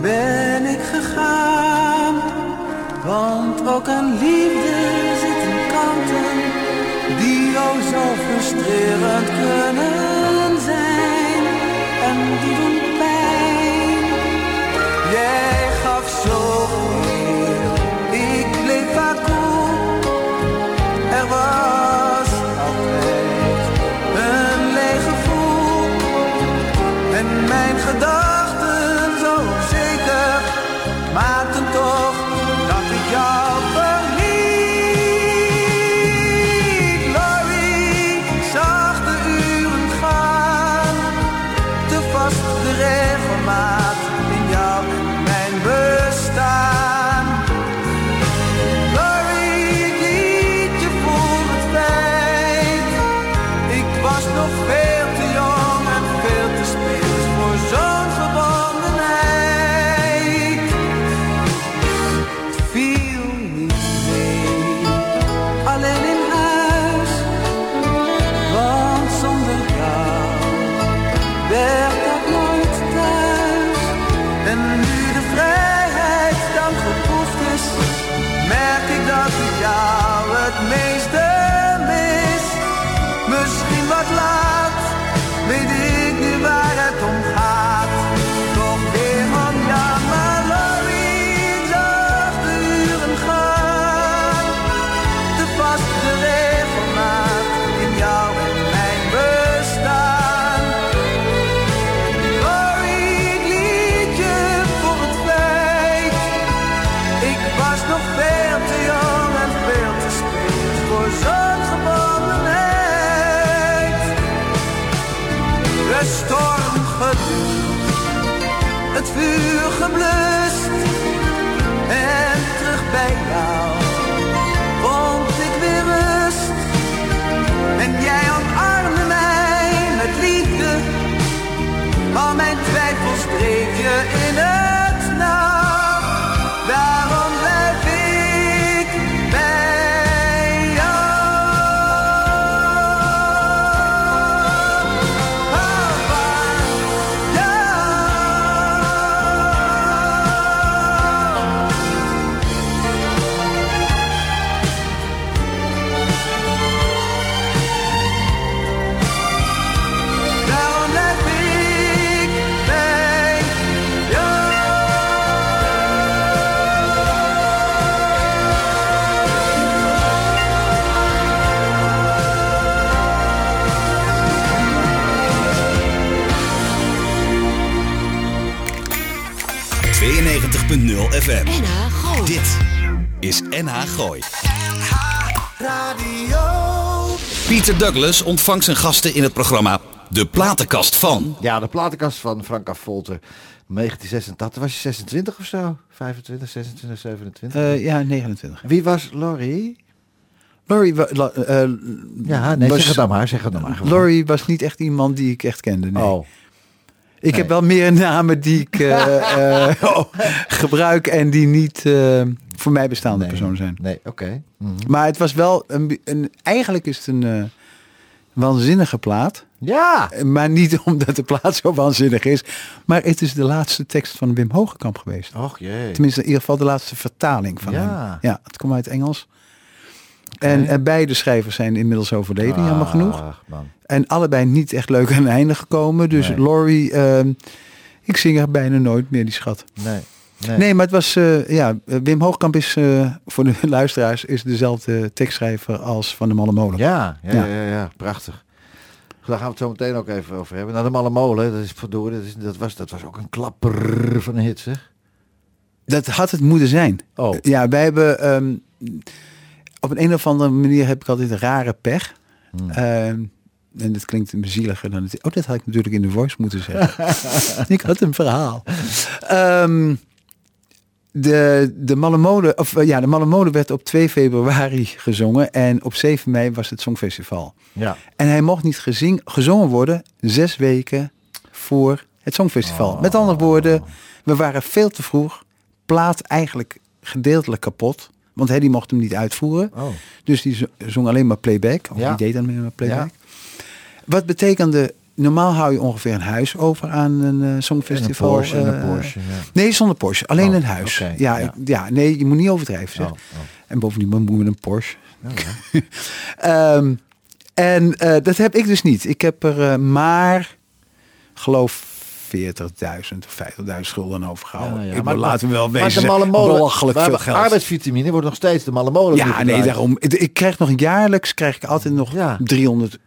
ben ik gegaan. Want ook aan liefde zitten kanten die oh zo frustrerend kunnen zijn en die doen pijn. في NH Gooi. Pieter Douglas ontvangt zijn gasten in het programma De Platenkast van. Ja, de platenkast van Frank Affolter. 1986, was je 26 of zo? 25, 26, 27? Eh, ja, 29. Wie was Laurie? Laurie, wa- la- eh, Ja, nee, was- zeg het dan maar, zeg het dan maar. gewoon. Laurie was niet echt iemand die ik echt kende. Nee. Oh, ik heb wel meer namen die ik eh, eh, <laughs> oh, gebruik en die niet eh, voor mij bestaande nee. personen zijn. Nee, oké. Mhm. Maar het was wel een, een eigenlijk is het een waanzinnige plaat. Ja! Maar niet <laughs> omdat de plaat zo waanzinnig is. Maar het is de laatste tekst van Wim Hogekamp geweest. Och jee. Tenminste, in ieder geval de laatste vertaling van Ja. hem. Ja, het komt uit Engels. En eh, beide schrijvers zijn inmiddels overleden, jammer genoeg. Ach, man. En allebei niet echt leuk aan het einde gekomen. Dus Nee. Laurie, ehm, ik zing er bijna nooit meer, die schat. Nee. Nee. Nee, maar het was, eh, ja, Wim Hoogkamp is, eh, voor de <laughs> luisteraars, is dezelfde tekstschrijver als Van de Malle Molen. Ja, ja, Ja. ja, ja, ja, prachtig. Daar gaan we het zo meteen ook even over hebben. Nou, de Malle Molen, dat is verdorie, dat, is, dat, was, dat was ook een klapper van een hit, zeg. Dat had het moeten zijn. Oh. Ja, wij hebben, ehm, op een, een of andere manier heb ik altijd een rare pech. Hmm. Ehm, en dat klinkt bezieliger dan het Oh, dat had ik natuurlijk in de voice moeten zeggen. <laughs> ik had een verhaal. Ehm, de, de Malle of eh, ja, de Malle werd op 2 februari gezongen. En op 7 mei was het Songfestival. Ja. En hij mocht niet gezing, gezongen worden zes weken voor het Songfestival. Oh. Met andere woorden, we waren veel te vroeg. Plaat eigenlijk gedeeltelijk kapot. Want hij die mocht hem niet uitvoeren. Oh. Dus die zo- zong alleen maar playback. Of Ja. die deed alleen maar playback. Wat betekende, normaal hou je ongeveer een huis over aan een eh, songfestival. En een Porsche, en een eh, Porsche, ja. Nee, zonder Porsche. Alleen Oh, een huis. ja, ja. ik- ja, nee, je moet niet overdrijven. Zeg. Oh, oh. En bovendien moet met een Porsche. <laughs> Ehm, en eh, dat heb ik dus niet. Ik heb er maar, geloof 40.000 of 50.000 schulden overgehouden. Ja, ja. Ik Maar- maar, laten we wel Maar wezen. de Malle Molen, belachelijk veel geld. arbeidsvitamine wordt nog steeds de Malle Molen. Ja, nee, daarom. Ik, ik krijg nog jaarlijks krijg ik altijd nog Ja. 300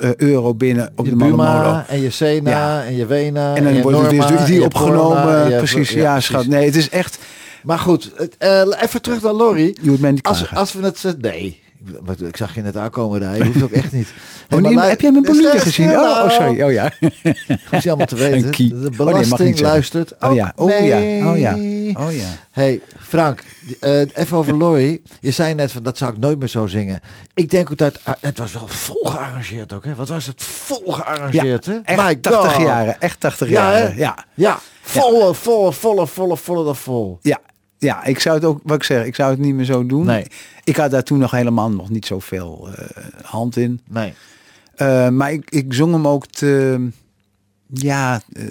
eh, euro binnen op je de Buma en je Sena Ja. en je Wena En dan je wordt Norma, en die opgenomen. Corona, en precies, ja, schat. Nee, het is echt... Maar goed, eh, even terug naar niet Als, als we het... Nee, ik, ik zag je net aankomen daar. Je hoeft ook echt niet. <laughs> Oh, nee, lui- heb jij mijn stil gezien? Oh, nou. oh, sorry. Oh ja. <laughs> Hoef je allemaal te weten. De Oh, belasting luistert. Oh ja. Oh ja. Oh ja. Oh ja. Hey Frank, eh, even over Laurie. Je zei net van dat zou ik nooit meer zo zingen. Ik denk ook dat ah, het was wel vol gearrangeerd ook. Hè? Wat was het vol gearrangeerd? hè? Echt My 80 God. jaren. Echt 80 Ja, hè? jaren. Ja. Ja, volle, volle, volle, volle, volle, vol. Ja. Ja, ik zou het ook, wat ik zeg, ik zou het niet meer zo doen. Nee. Ik had daar toen nog helemaal nog niet zoveel eh hand in. Nee. Eh, maar ik, ik zong hem ook te, ja, eh,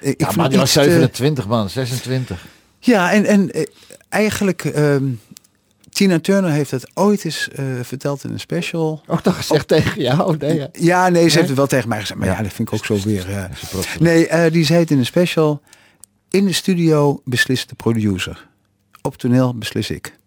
ik Ja, maar die was iets te- 27 man, 26. Ja, en, en eigenlijk, ehm, Tina Turner heeft het ooit eens verteld in een special. Ook toch gezegd tegen jou? Nee, ja. Ja, nee, ze Nee? heeft het wel tegen mij gezegd. Maar ja, Ja. dat vind ik ook zo weer. Nee, die zei het in een special. In de studio beslist de producer. Op toneel beslis ik.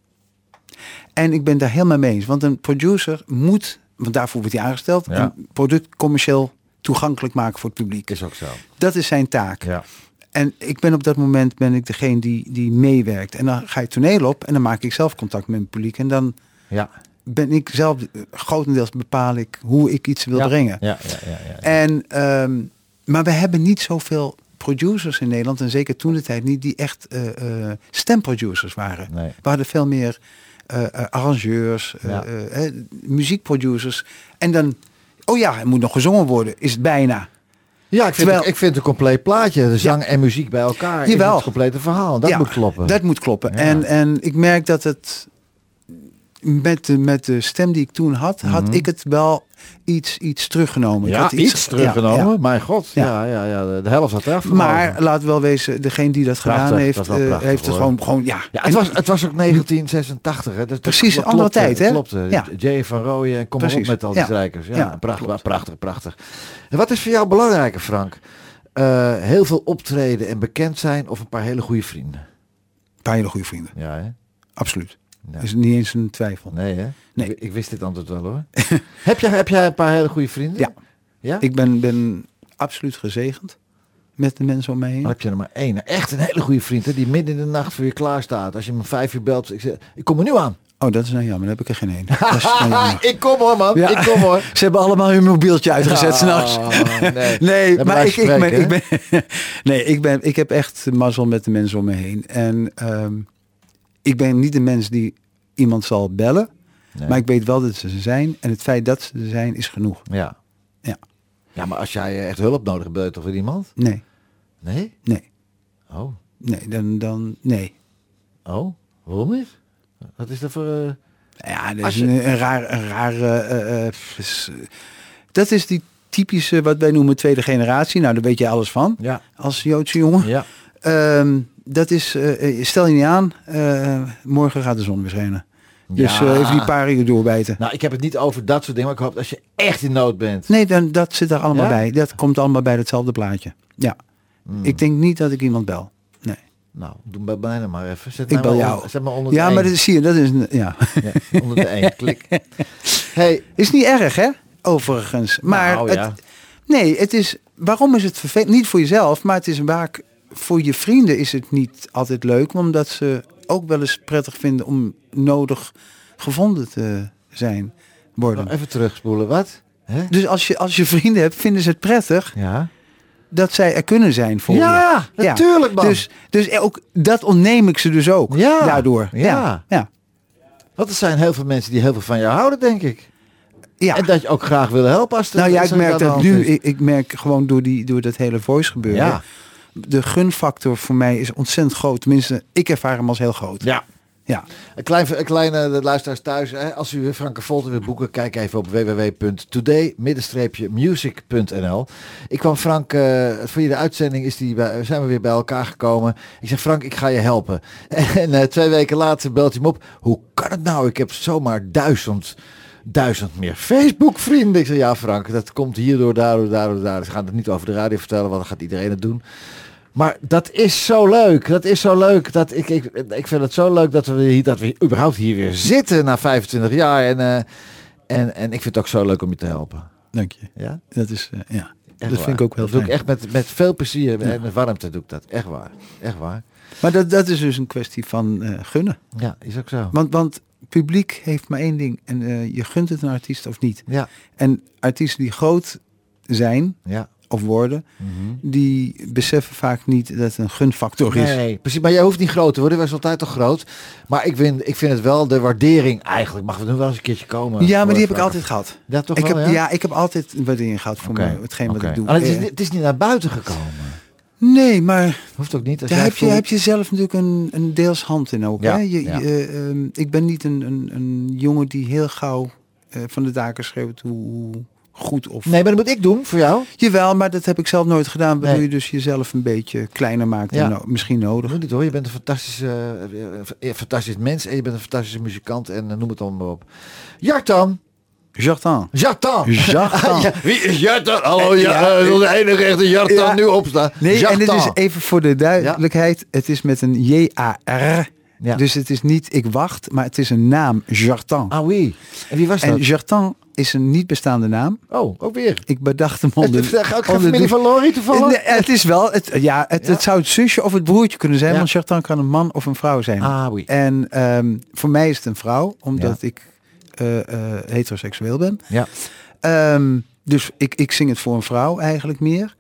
En ik ben daar helemaal mee eens. Want een producer moet, want daarvoor wordt hij aangesteld, Ja. een product commercieel toegankelijk maken voor het publiek. Is ook zo. Dat is zijn taak. Ja. En ik ben op dat moment ben ik degene die, die meewerkt. En dan ga je toneel op en dan maak ik zelf contact met het publiek. En dan Ja. ben ik zelf, eh, grotendeels bepaal ik hoe ik iets wil ja. brengen. Ja, ja, ja, ja. En, ehm, maar we hebben niet zoveel producers in Nederland, en zeker toen de tijd niet, die echt eh, eh, stemproducers waren. Nee. We hadden veel meer eh, arrangeurs, Ja. muziekproducers. En dan, oh ja, het moet nog gezongen worden, is het bijna. Ja, ik vind, Terwijl- het, ik vind het een compleet plaatje. De zang en muziek bij elkaar. Jawel. Is het complete verhaal. Dat Ja, moet kloppen. Dat moet kloppen. En, en ik merk dat het met de, met de stem die ik toen had, had ik het wel iets, iets teruggenomen. Ik ja, had iets, teruggenomen. ja, ja. Mijn god. Ja, ja, ja. de, helft had eraf. Maar laten we wel wezen, degene die dat Prachtig, gedaan heeft, dat eh, prachtig, heeft het gewoon, gewoon ja. Ja, het was, het was ook 1986. Hè. Dat, Precies, dat andere tijd, hè? Klopte. Ja. Jay van Rooyen en kom op met al die ja. strijkers. Ja, prachtig, klopt. prachtig, prachtig. En wat is voor jou belangrijker, Frank? Eh, heel veel optreden en bekend zijn of een paar hele goede vrienden? Een paar hele goede vrienden. Ja, hè? Absoluut. Ja. Is niet eens een twijfel. Nee, hè? Nee. Ik, ik wist dit antwoord wel, hoor. <laughs> heb, jij, heb jij een paar hele goede vrienden? Ja. Ja? Ik ben, ben absoluut gezegend. met de mensen om me heen. Heb je er maar één. Echt een hele goede vriend, hè, die midden in de nacht voor je klaar staat. Als je hem vijf uur belt, ik, zeg, ik kom er nu aan. Oh, dat is nou jammer. Dan heb ik er geen één. <laughs> Nou ik kom hoor, man. Ja. Ik kom hoor. <laughs> Ze hebben allemaal hun mobieltje uitgezet s'nachts. Oh, nee. Nee, Bij maar ik, ik, ben, ik ben, nee, ik ben, ik heb echt mazzel met de mensen om me heen. En ehm, ik ben niet de mens die iemand zal bellen, Nee. maar ik weet wel dat ze er zijn. En het feit dat ze er zijn is genoeg. Ja. Ja. Ja, maar als jij echt hulp nodig hebt, bel je toch weer iemand? Nee, Nee? nee, Oh. nee, dan, dan nee. Oh? Waarom niet? Wat is dat voor... eh, Ja, dat is je- een, een raar, een raar. eh, eh, is- dat is die typische wat wij noemen tweede generatie. Nou, daar weet je alles van Ja. als Joodse jongen. Ja. Ehm, dat is, eh, eh, stel je niet aan, eh, morgen gaat de zon weer schijnen. Dus Ja. eh, even die paar uur doorbijten. Nou, ik heb het niet over dat soort dingen, maar ik hoop als je echt in nood bent. Nee, dan, dat zit er allemaal Ja? bij. Dat komt allemaal bij hetzelfde plaatje. Ja. Hmm. Ik denk niet dat ik iemand bel. Nee. Nou, doe bij mij dan maar even. Zet Ik bel jou. Onder, zet maar onder Ja, de maar dat zie je, dat is een, ja. Ja, onder de één. Klik. <laughs> Hey, Is niet erg, hè? Overigens. Maar Nou, het, nee, het is. Waarom is het vervelend? Niet voor jezelf, maar het is vaak voor je vrienden is het niet altijd leuk, omdat ze ook wel eens prettig vinden om nodig gevonden te zijn worden. even terugspoelen. Wat? Dus als je, als je vrienden hebt, vinden ze het prettig Ja. dat zij er kunnen zijn voor je. Ja, natuurlijk man. Dus, dus ook dat ontneem ik ze dus ook. Ja, Daardoor. ja. Ja. ja. Want er zijn heel veel mensen die heel veel van jou houden, denk ik. Ja. En dat je ook graag willen helpen als Nou ja, ik er merk dat nu. Ik, ik merk gewoon door, die, door dat hele voice gebeuren. Ja. De gunfactor voor mij is ontzettend groot. Tenminste, ik ervaar hem als heel groot. Ja. Ja. Een klein, een kleine de luisteraars thuis. Hè, als u Franke Volter wilt boeken, kijk even op www.today-music.nl. Ik kwam Frank, eh, voor je de uitzending is die bij, zijn we weer bij elkaar gekomen. Ik zeg Frank, ik ga je helpen. <laughs> En eh, twee weken later belt hij me op. Hoe kan het nou? Ik heb zomaar duizend, duizend meer Facebook vrienden. Ik zeg ja Frank, dat komt hierdoor, daardoor, daardoor, daardoor. Ze gaan het niet over de radio vertellen, want dan gaat iedereen het doen. Maar dat is zo leuk. Dat is zo leuk. Dat ik, ik, ik vind het zo leuk dat we, hier, dat we überhaupt hier weer zitten na 25 jaar. En, eh, en, en ik vind het ook zo leuk om je te helpen. Dank je. Ja? Dat is, eh, ja. Echt dat waar. vind ik ook heel Dat doe ik echt met, met veel plezier en met warmte doe ik dat. Echt waar. Echt waar. Maar dat, dat is dus een kwestie van eh, gunnen. Ja, is ook zo. Want, want publiek heeft maar één ding. En je gunt het een artiest of niet. Ja, En artiesten die groot zijn ja. Of worden, die beseffen vaak niet dat het een gunfactor is. Nee, precies. Maar jij hoeft niet groot te worden. Wij zijn altijd toch groot. Maar ik vind, ik vind het wel de waardering eigenlijk. Mag we nu wel eens een keertje komen? Ja, maar die heb ik altijd gehad. Ja, toch ik wel, heb, ja? ja? ik heb altijd een waardering gehad voor me, hetgeen wat ik doe. Maar het, is, Eh, niet- het is niet naar buiten gekomen. nee, maar Hoeft ook niet. Als daar jij heb je, heb je zelf natuurlijk een, een deels hand in ook. Ja, hè? Je, ja. je, ehm, ik ben niet een, een, een jongen die heel gauw eh, van de daken schreeuwt hoe goed of... Nee, maar dat moet ik doen voor jou. Jawel, maar dat heb ik zelf nooit gedaan. Waardoor Nee. je dus jezelf een beetje kleiner maakt. Ja. En no- misschien nodig. Niet hoor. Je bent een fantastische, eh, eh, fantastisch mens en je bent een fantastische muzikant en eh, noem het allemaal maar op. Jartan. Jartan. Jartan. Jartan. <laughs> ja, wie is Jartan? Hallo, ja, Ja, de enige echte Jartan Ja. nu opstaan. Nee, en dit Jartan. is even voor de duidelijkheid. Het is met een J-A-R. Ja. Dus het is niet ik wacht, maar het is een naam. Jartan. Ah oui. En wie was en dat? Jartan is een niet bestaande naam. Oh, ook weer. Ik bedacht hem <laughs> Het onder... familie de- van Lori toevallig? Nee, het is wel, het, ja, het, Ja. het zou het zusje of het broertje kunnen zijn, Ja. want Jartan kan een man of een vrouw zijn. Ah oui. En ehm, voor mij is het een vrouw, omdat Ja. ik eh, eh, heteroseksueel ben. Ja. Ehm, dus ik, ik zing het voor een vrouw eigenlijk meer.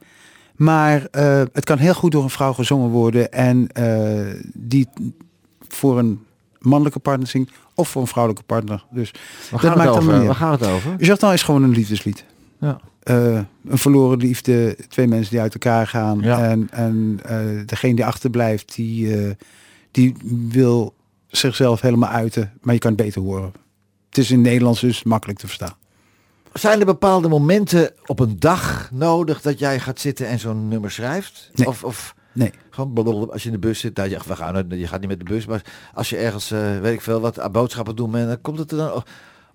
Maar eh, het kan heel goed door een vrouw gezongen worden en die voor een mannelijke partner zingt of voor een vrouwelijke partner. Dus Waar het allemaal over? niet Waar gaat het over? Jartan is gewoon een liefdeslied. Ja. Eh, een verloren liefde, twee mensen die uit elkaar gaan. Ja. En, en eh, degene die achterblijft, die, eh, die wil zichzelf helemaal uiten. Maar je kan het beter horen. Het is in Nederlands dus makkelijk te verstaan. Zijn er bepaalde momenten op een dag nodig dat jij gaat zitten en zo'n nummer schrijft? Nee. Of, of Nee. gewoon als je in de bus zit, nou, ja, we gaan, je gaat niet met de bus, maar als je ergens, eh, weet ik veel, wat aan boodschappen doen en dan komt het er dan,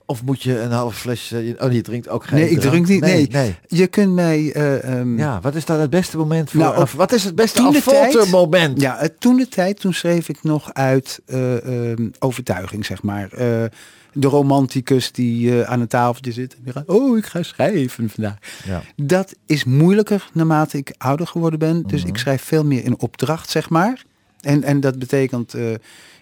of, moet je een half flesje, eh, oh je drinkt ook geen Nee, ik drink niet, nee. nee. Je kunt mij... eh, ehm, Ja, wat is dan het beste moment voor, Nou, af- wat is het beste affoltermoment? Ja, toen de tijd, toen schreef ik nog uit eh, ehm, overtuiging, zeg maar. De romanticus die eh, aan een tafeltje zit. En die gaat, oh, ik ga schrijven vandaag. Ja. Dat is moeilijker naarmate ik ouder geworden ben. Dus Mhm. ik schrijf veel meer in opdracht, zeg maar. En, en dat betekent, eh,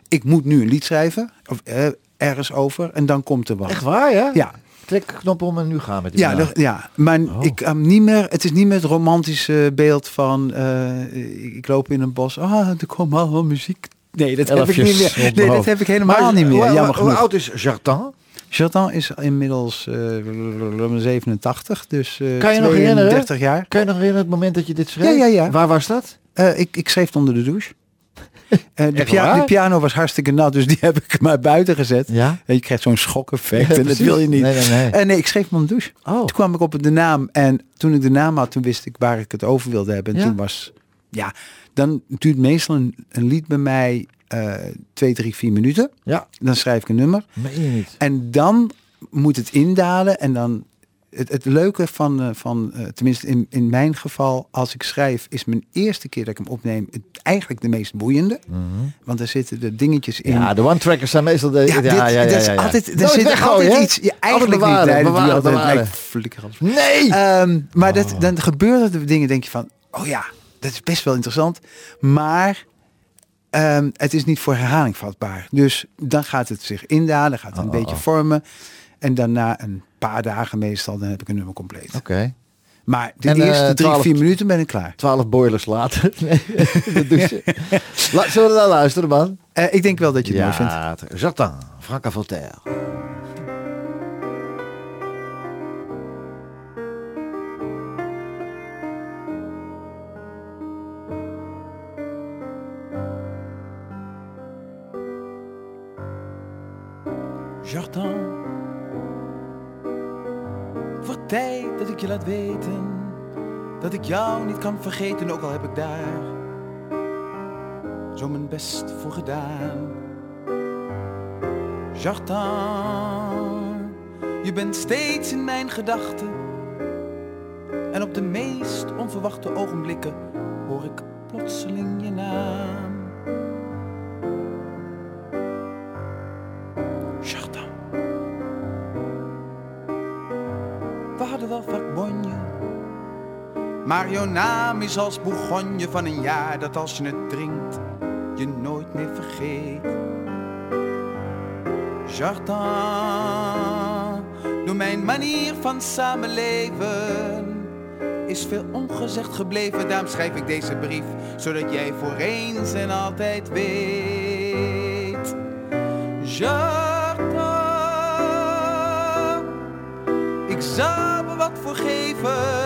ik moet nu een lied schrijven. Of eh, ergens over. En dan komt er wat. Echt waar, ja? Ja, Trek knop om en nu gaan met die ja, dat- ja, maar Oh. ik um, niet meer. Het is niet meer het romantische beeld van ik, ik loop in een bos. Ah, er komt allemaal muziek. Nee, dat heb ik niet meer. mijn Nee, dat heb ik helemaal Maar niet meer. Hoe, hoe- Jammer hoe genoeg. oud is Jardin? Jordan is inmiddels eh 87, dus eh Kan je nog herinneren? 30 jaar. Kan je nog herinneren het moment dat je dit schreef? Ja, ja, ja. Waar was dat? Eh, ik, ik schreef onder de douche. <laughs> Eh, de, pia- de piano was hartstikke nat, dus die <laughs> heb ik maar buiten gezet. Ja? En je krijgt zo'n schokeffect <laughs> Ja, en dat wil je niet. Nee, nee, nee. Eh, nee, ik schreef hem de douche. Oh. Toen kwam ik op de naam en toen ik de naam had, toen wist ik waar ik het over wilde hebben. En Ja. toen was, ja, dan duurt meestal een, een lied bij mij eh twee, drie, vier minuten. Ja, Dan schrijf ik een nummer. meen je niet. En dan moet het indalen en dan het, het leuke van, eh, van eh, tenminste in, in mijn geval, als ik schrijf, is mijn eerste keer dat ik hem opneem het, eigenlijk de meest boeiende. Want er zitten de dingetjes in. Mhm. Ja, de one-trackers zijn meestal de... Ja, Ja, dit, ja, ja, ja, dat is altijd, er zit weggooien, altijd iets. Ja, eigenlijk niet. bewaren, Nee, dat doe je bewaren, altijd. Nee, bewaren. flikker. Nee! Maar Oh. dat, dan gebeuren er dingen, denk je van, oh ja, dat is best wel interessant. Maar ehm, het is niet voor herhaling vatbaar. Dus dan gaat het zich indalen, gaat het een Oh, oh, beetje oh. vormen. En daarna een paar dagen meestal, dan heb ik een nummer compleet. Oké. Maar de En, eh, eerste drie, 12 vier minuten ben ik klaar. Twaalf boilers later. <laughs> Nee, dat doe je. <laughs> La, zullen we naar luisteren, man? Eh, ik denk wel dat je het mooi vindt. Ja, Jardin, jou niet kan vergeten, ook al heb ik daar zo mijn best voor gedaan. Jardin, je bent steeds in mijn gedachten en op de meest onverwachte ogenblikken hoor ik plotseling je naam. Jouw naam is als bourgogne van een jaar dat als je het drinkt, je nooit meer vergeet. Jardin, door mijn manier van samenleven is veel ongezegd gebleven. Daarom schrijf ik deze brief, zodat jij voor eens en altijd weet. Jardin, ik zou er wat voor geven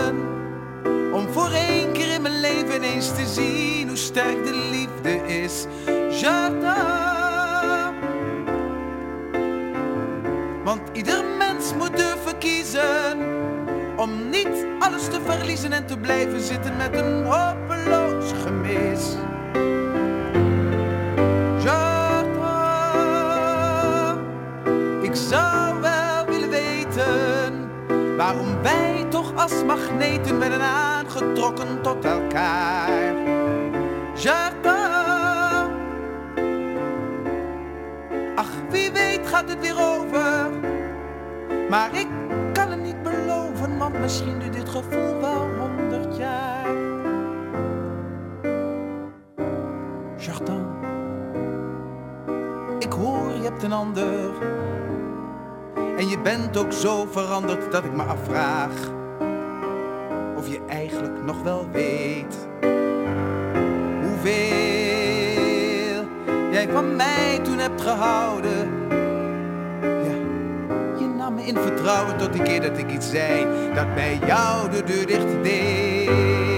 in mijn leven eens te zien hoe sterk de liefde is. Jardin. Want ieder mens moet durven kiezen om niet alles te verliezen en te blijven zitten met een hopeloos gemis. Ik zou wel willen weten waarom wij toch als magneten werden aangetrokken tot elkaar. Jardin. Ach, wie weet gaat het weer over. Maar ik kan het niet beloven, want misschien duurt dit gevoel wel honderd jaar. Jardin. Ik hoor, je hebt een ander. En je bent ook zo veranderd dat ik me afvraag eigenlijk nog wel weet hoeveel jij van mij toen hebt gehouden. Ja, je nam me in vertrouwen tot die keer dat ik iets zei dat bij jou de deur dicht deed.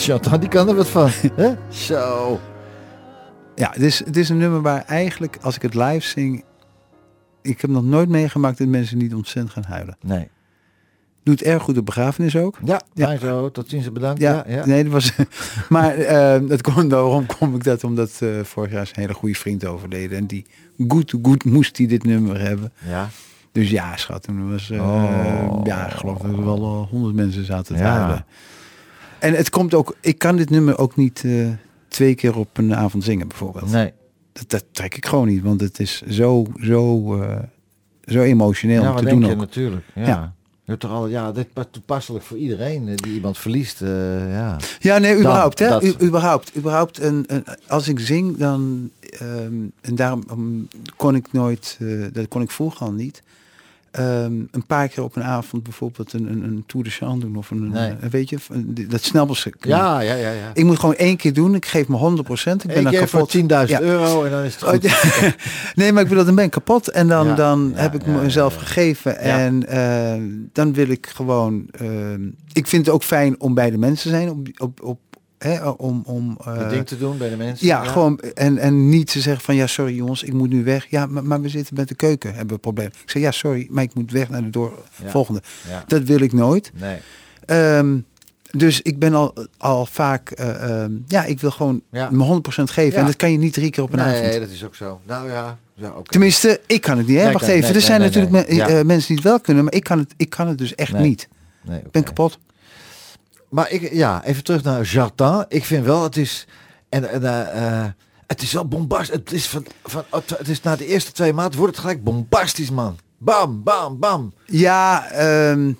Chantal, die kan er wat van. <laughs> hè? Zo. Ja, het is, het is een nummer waar eigenlijk, als ik het live zing... Ik heb nog nooit meegemaakt dat mensen niet ontzettend gaan huilen. Nee. Doet erg goed op begrafenis ook. Ja, Ja. zo. Tot ziens en bedankt. Ja, Ja, ja. nee, dat was. <laughs> maar eh dat kon, waarom kom ik dat? Omdat eh, vorig jaar is een hele goede vriend overleden. En die goed, goed moest hij dit nummer hebben. ja. Dus ja, schat, toen was. eh, Oh. Ja, ik geloof dat er wel eh, honderd mensen zaten te Ja. huilen. En het komt ook. Ik kan dit nummer ook niet eh, twee keer op een avond zingen, bijvoorbeeld. Nee. Dat, dat trek ik gewoon niet, want het is zo, zo, eh, zo emotioneel Ja, om te denk doen je ook. natuurlijk. Ja. Ja. Je hebt toch al, ja, dit is toepasselijk voor iedereen eh, die iemand verliest. ja. Ja, nee, überhaupt. hè? dat- U- überhaupt. überhaupt een, een- als ik zing, dan... ehm, en daarom um, kon ik nooit... dat kon ik vroeger al niet. Ehm, een paar keer op een avond bijvoorbeeld een, een, een Tour de Chant doen. Of een, Nee. een- weet je, dat snelbus. ja, ja, ja, ja. Ik moet gewoon één keer doen. Ik geef me 100 procent. Ik ben Eén dan kapot. 10.000 Ja. euro en dan is het Oh, goed. ja. <laughs> nee, maar ik bedoel, dan ben ik kapot. En dan, Ja, dan heb ik mezelf gegeven. En eh, dan wil ik gewoon... eh, ik vind het ook fijn om bij de mensen te zijn. Op, op, op, hè, om, om, Het ding te doen bij de mensen. ja, gewoon. En, en niet te zeggen van ja, sorry jongens, ik moet nu weg. Ja, maar, maar we zitten met de keuken, hebben we een probleem. Ik zeg ja, sorry, maar ik moet weg naar de door Ja. volgende. Ja. Dat wil ik nooit. Nee. Ehm, dus ik ben al, al vaak, eh, ehm, ja, ik wil gewoon Ja. me 100% geven. En dat kan je niet drie keer op een Nee, avond. dat is ook zo. Nou ja, ja oké. Tenminste, ik kan het niet. Hè? Nee, Wacht kan- even, nee, er zijn nee, nee, natuurlijk nee. Ja. eh, mensen die het wel kunnen, maar ik kan het, ik kan het dus echt Nee. niet. Nee, Ik ben kapot. Maar ik, ja, even terug naar Jardin. Ik vind wel, het is... En, en, eh, eh, het is wel bombastisch. Het is, van, van, het is na de eerste twee maanden wordt het gelijk bombastisch, man. Bam, bam, bam. Ja, ehm,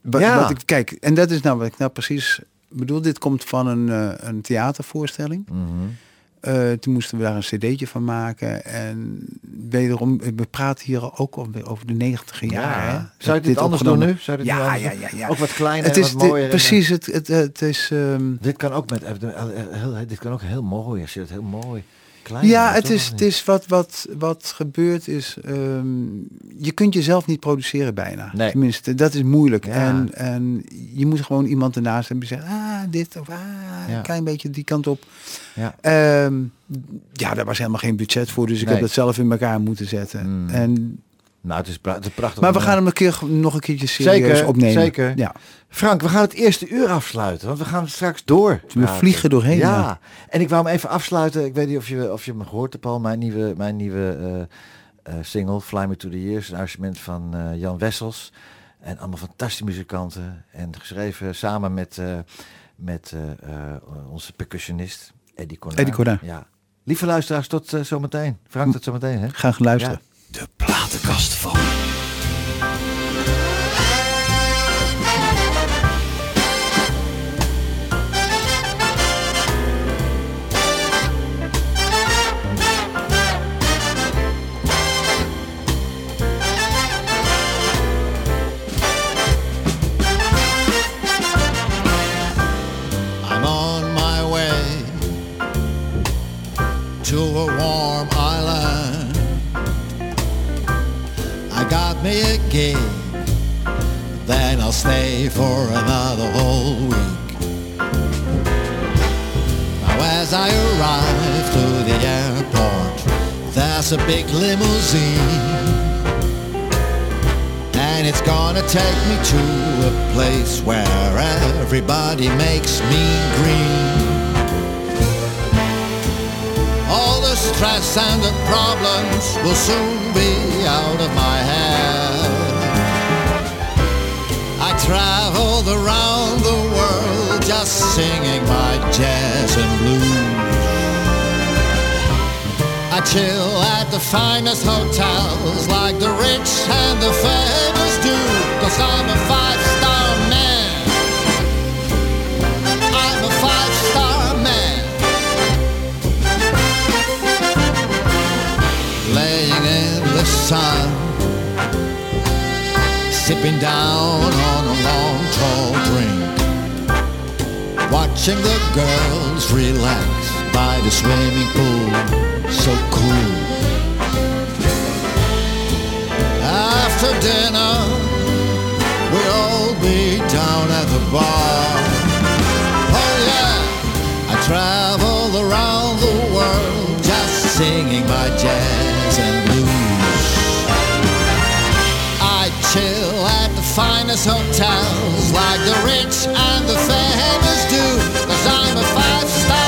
wa- Ja. Wat ik, kijk, en dat is nou wat ik nou precies bedoel. Dit komt van een, eh, een theatervoorstelling. Mhm. Eh, toen moesten we daar een cd'tje van maken. En wederom, we praten hier ook over de negentiger jaren. hè? Zou je dit, anders doen nu? Zou dit Ja, ja, ja, ja. Ook wat kleiner Het en is wat de- mooier. en, eh, precies, het, het, het is... ehm, Dit kan ook met, eh, heel- dit kan ook heel mooi als je het heel mooi ja, het is, het is wat, wat, wat gebeurt is... ehm, je kunt jezelf niet produceren bijna. Nee. Tenminste, dat is moeilijk. Ja. En, en je moet gewoon iemand ernaast hebben die zegt... Ah, dit of ah, Ja. een klein beetje die kant op. Ja. Ehm, ja, daar was helemaal geen budget voor. Dus ik Nee. heb dat zelf in elkaar moeten zetten. Mm. En, Nou, het is, pra- het is prachtig. maar we gaan eh, hem een keer, nog een keertje serieus Zeker, opnemen. zeker. Ja. Frank, we gaan het eerste uur afsluiten, want we gaan straks door. We vliegen doorheen. Ja. ja. en ik wou hem even afsluiten. Ik weet niet of je, of je me gehoord hebt al, mijn nieuwe, mijn nieuwe eh, eh, single, Fly Me To The Years. Een arrangement van Jan Wessels. En allemaal fantastische muzikanten. En geschreven samen met, met onze percussionist, Eddie Cornaar. Eddie Cornaar. Ja. Lieve luisteraars, tot zometeen. Frank, tot zometeen. Hè? Gaan luisteren. De platenkast van. Then I'll stay for another whole week. Now, as I arrive to the airport, there's a big limousine. And it's gonna take me to a place where everybody makes me green. All the stress and the problems will soon be out of my head. Traveled around the world just singing my jazz and blues. I chill at the finest hotels like the rich and the famous do. Cause I'm a five star man. I'm a five star man. Laying in the sun, been down on a long tall drink, Watching the girls relax by the swimming pool So cool. After dinner We'll all be down at the bar. Oh yeah! I travel around the world Just singing my jazz. finest hotels like the rich and the famous do. Cause I'm a five star.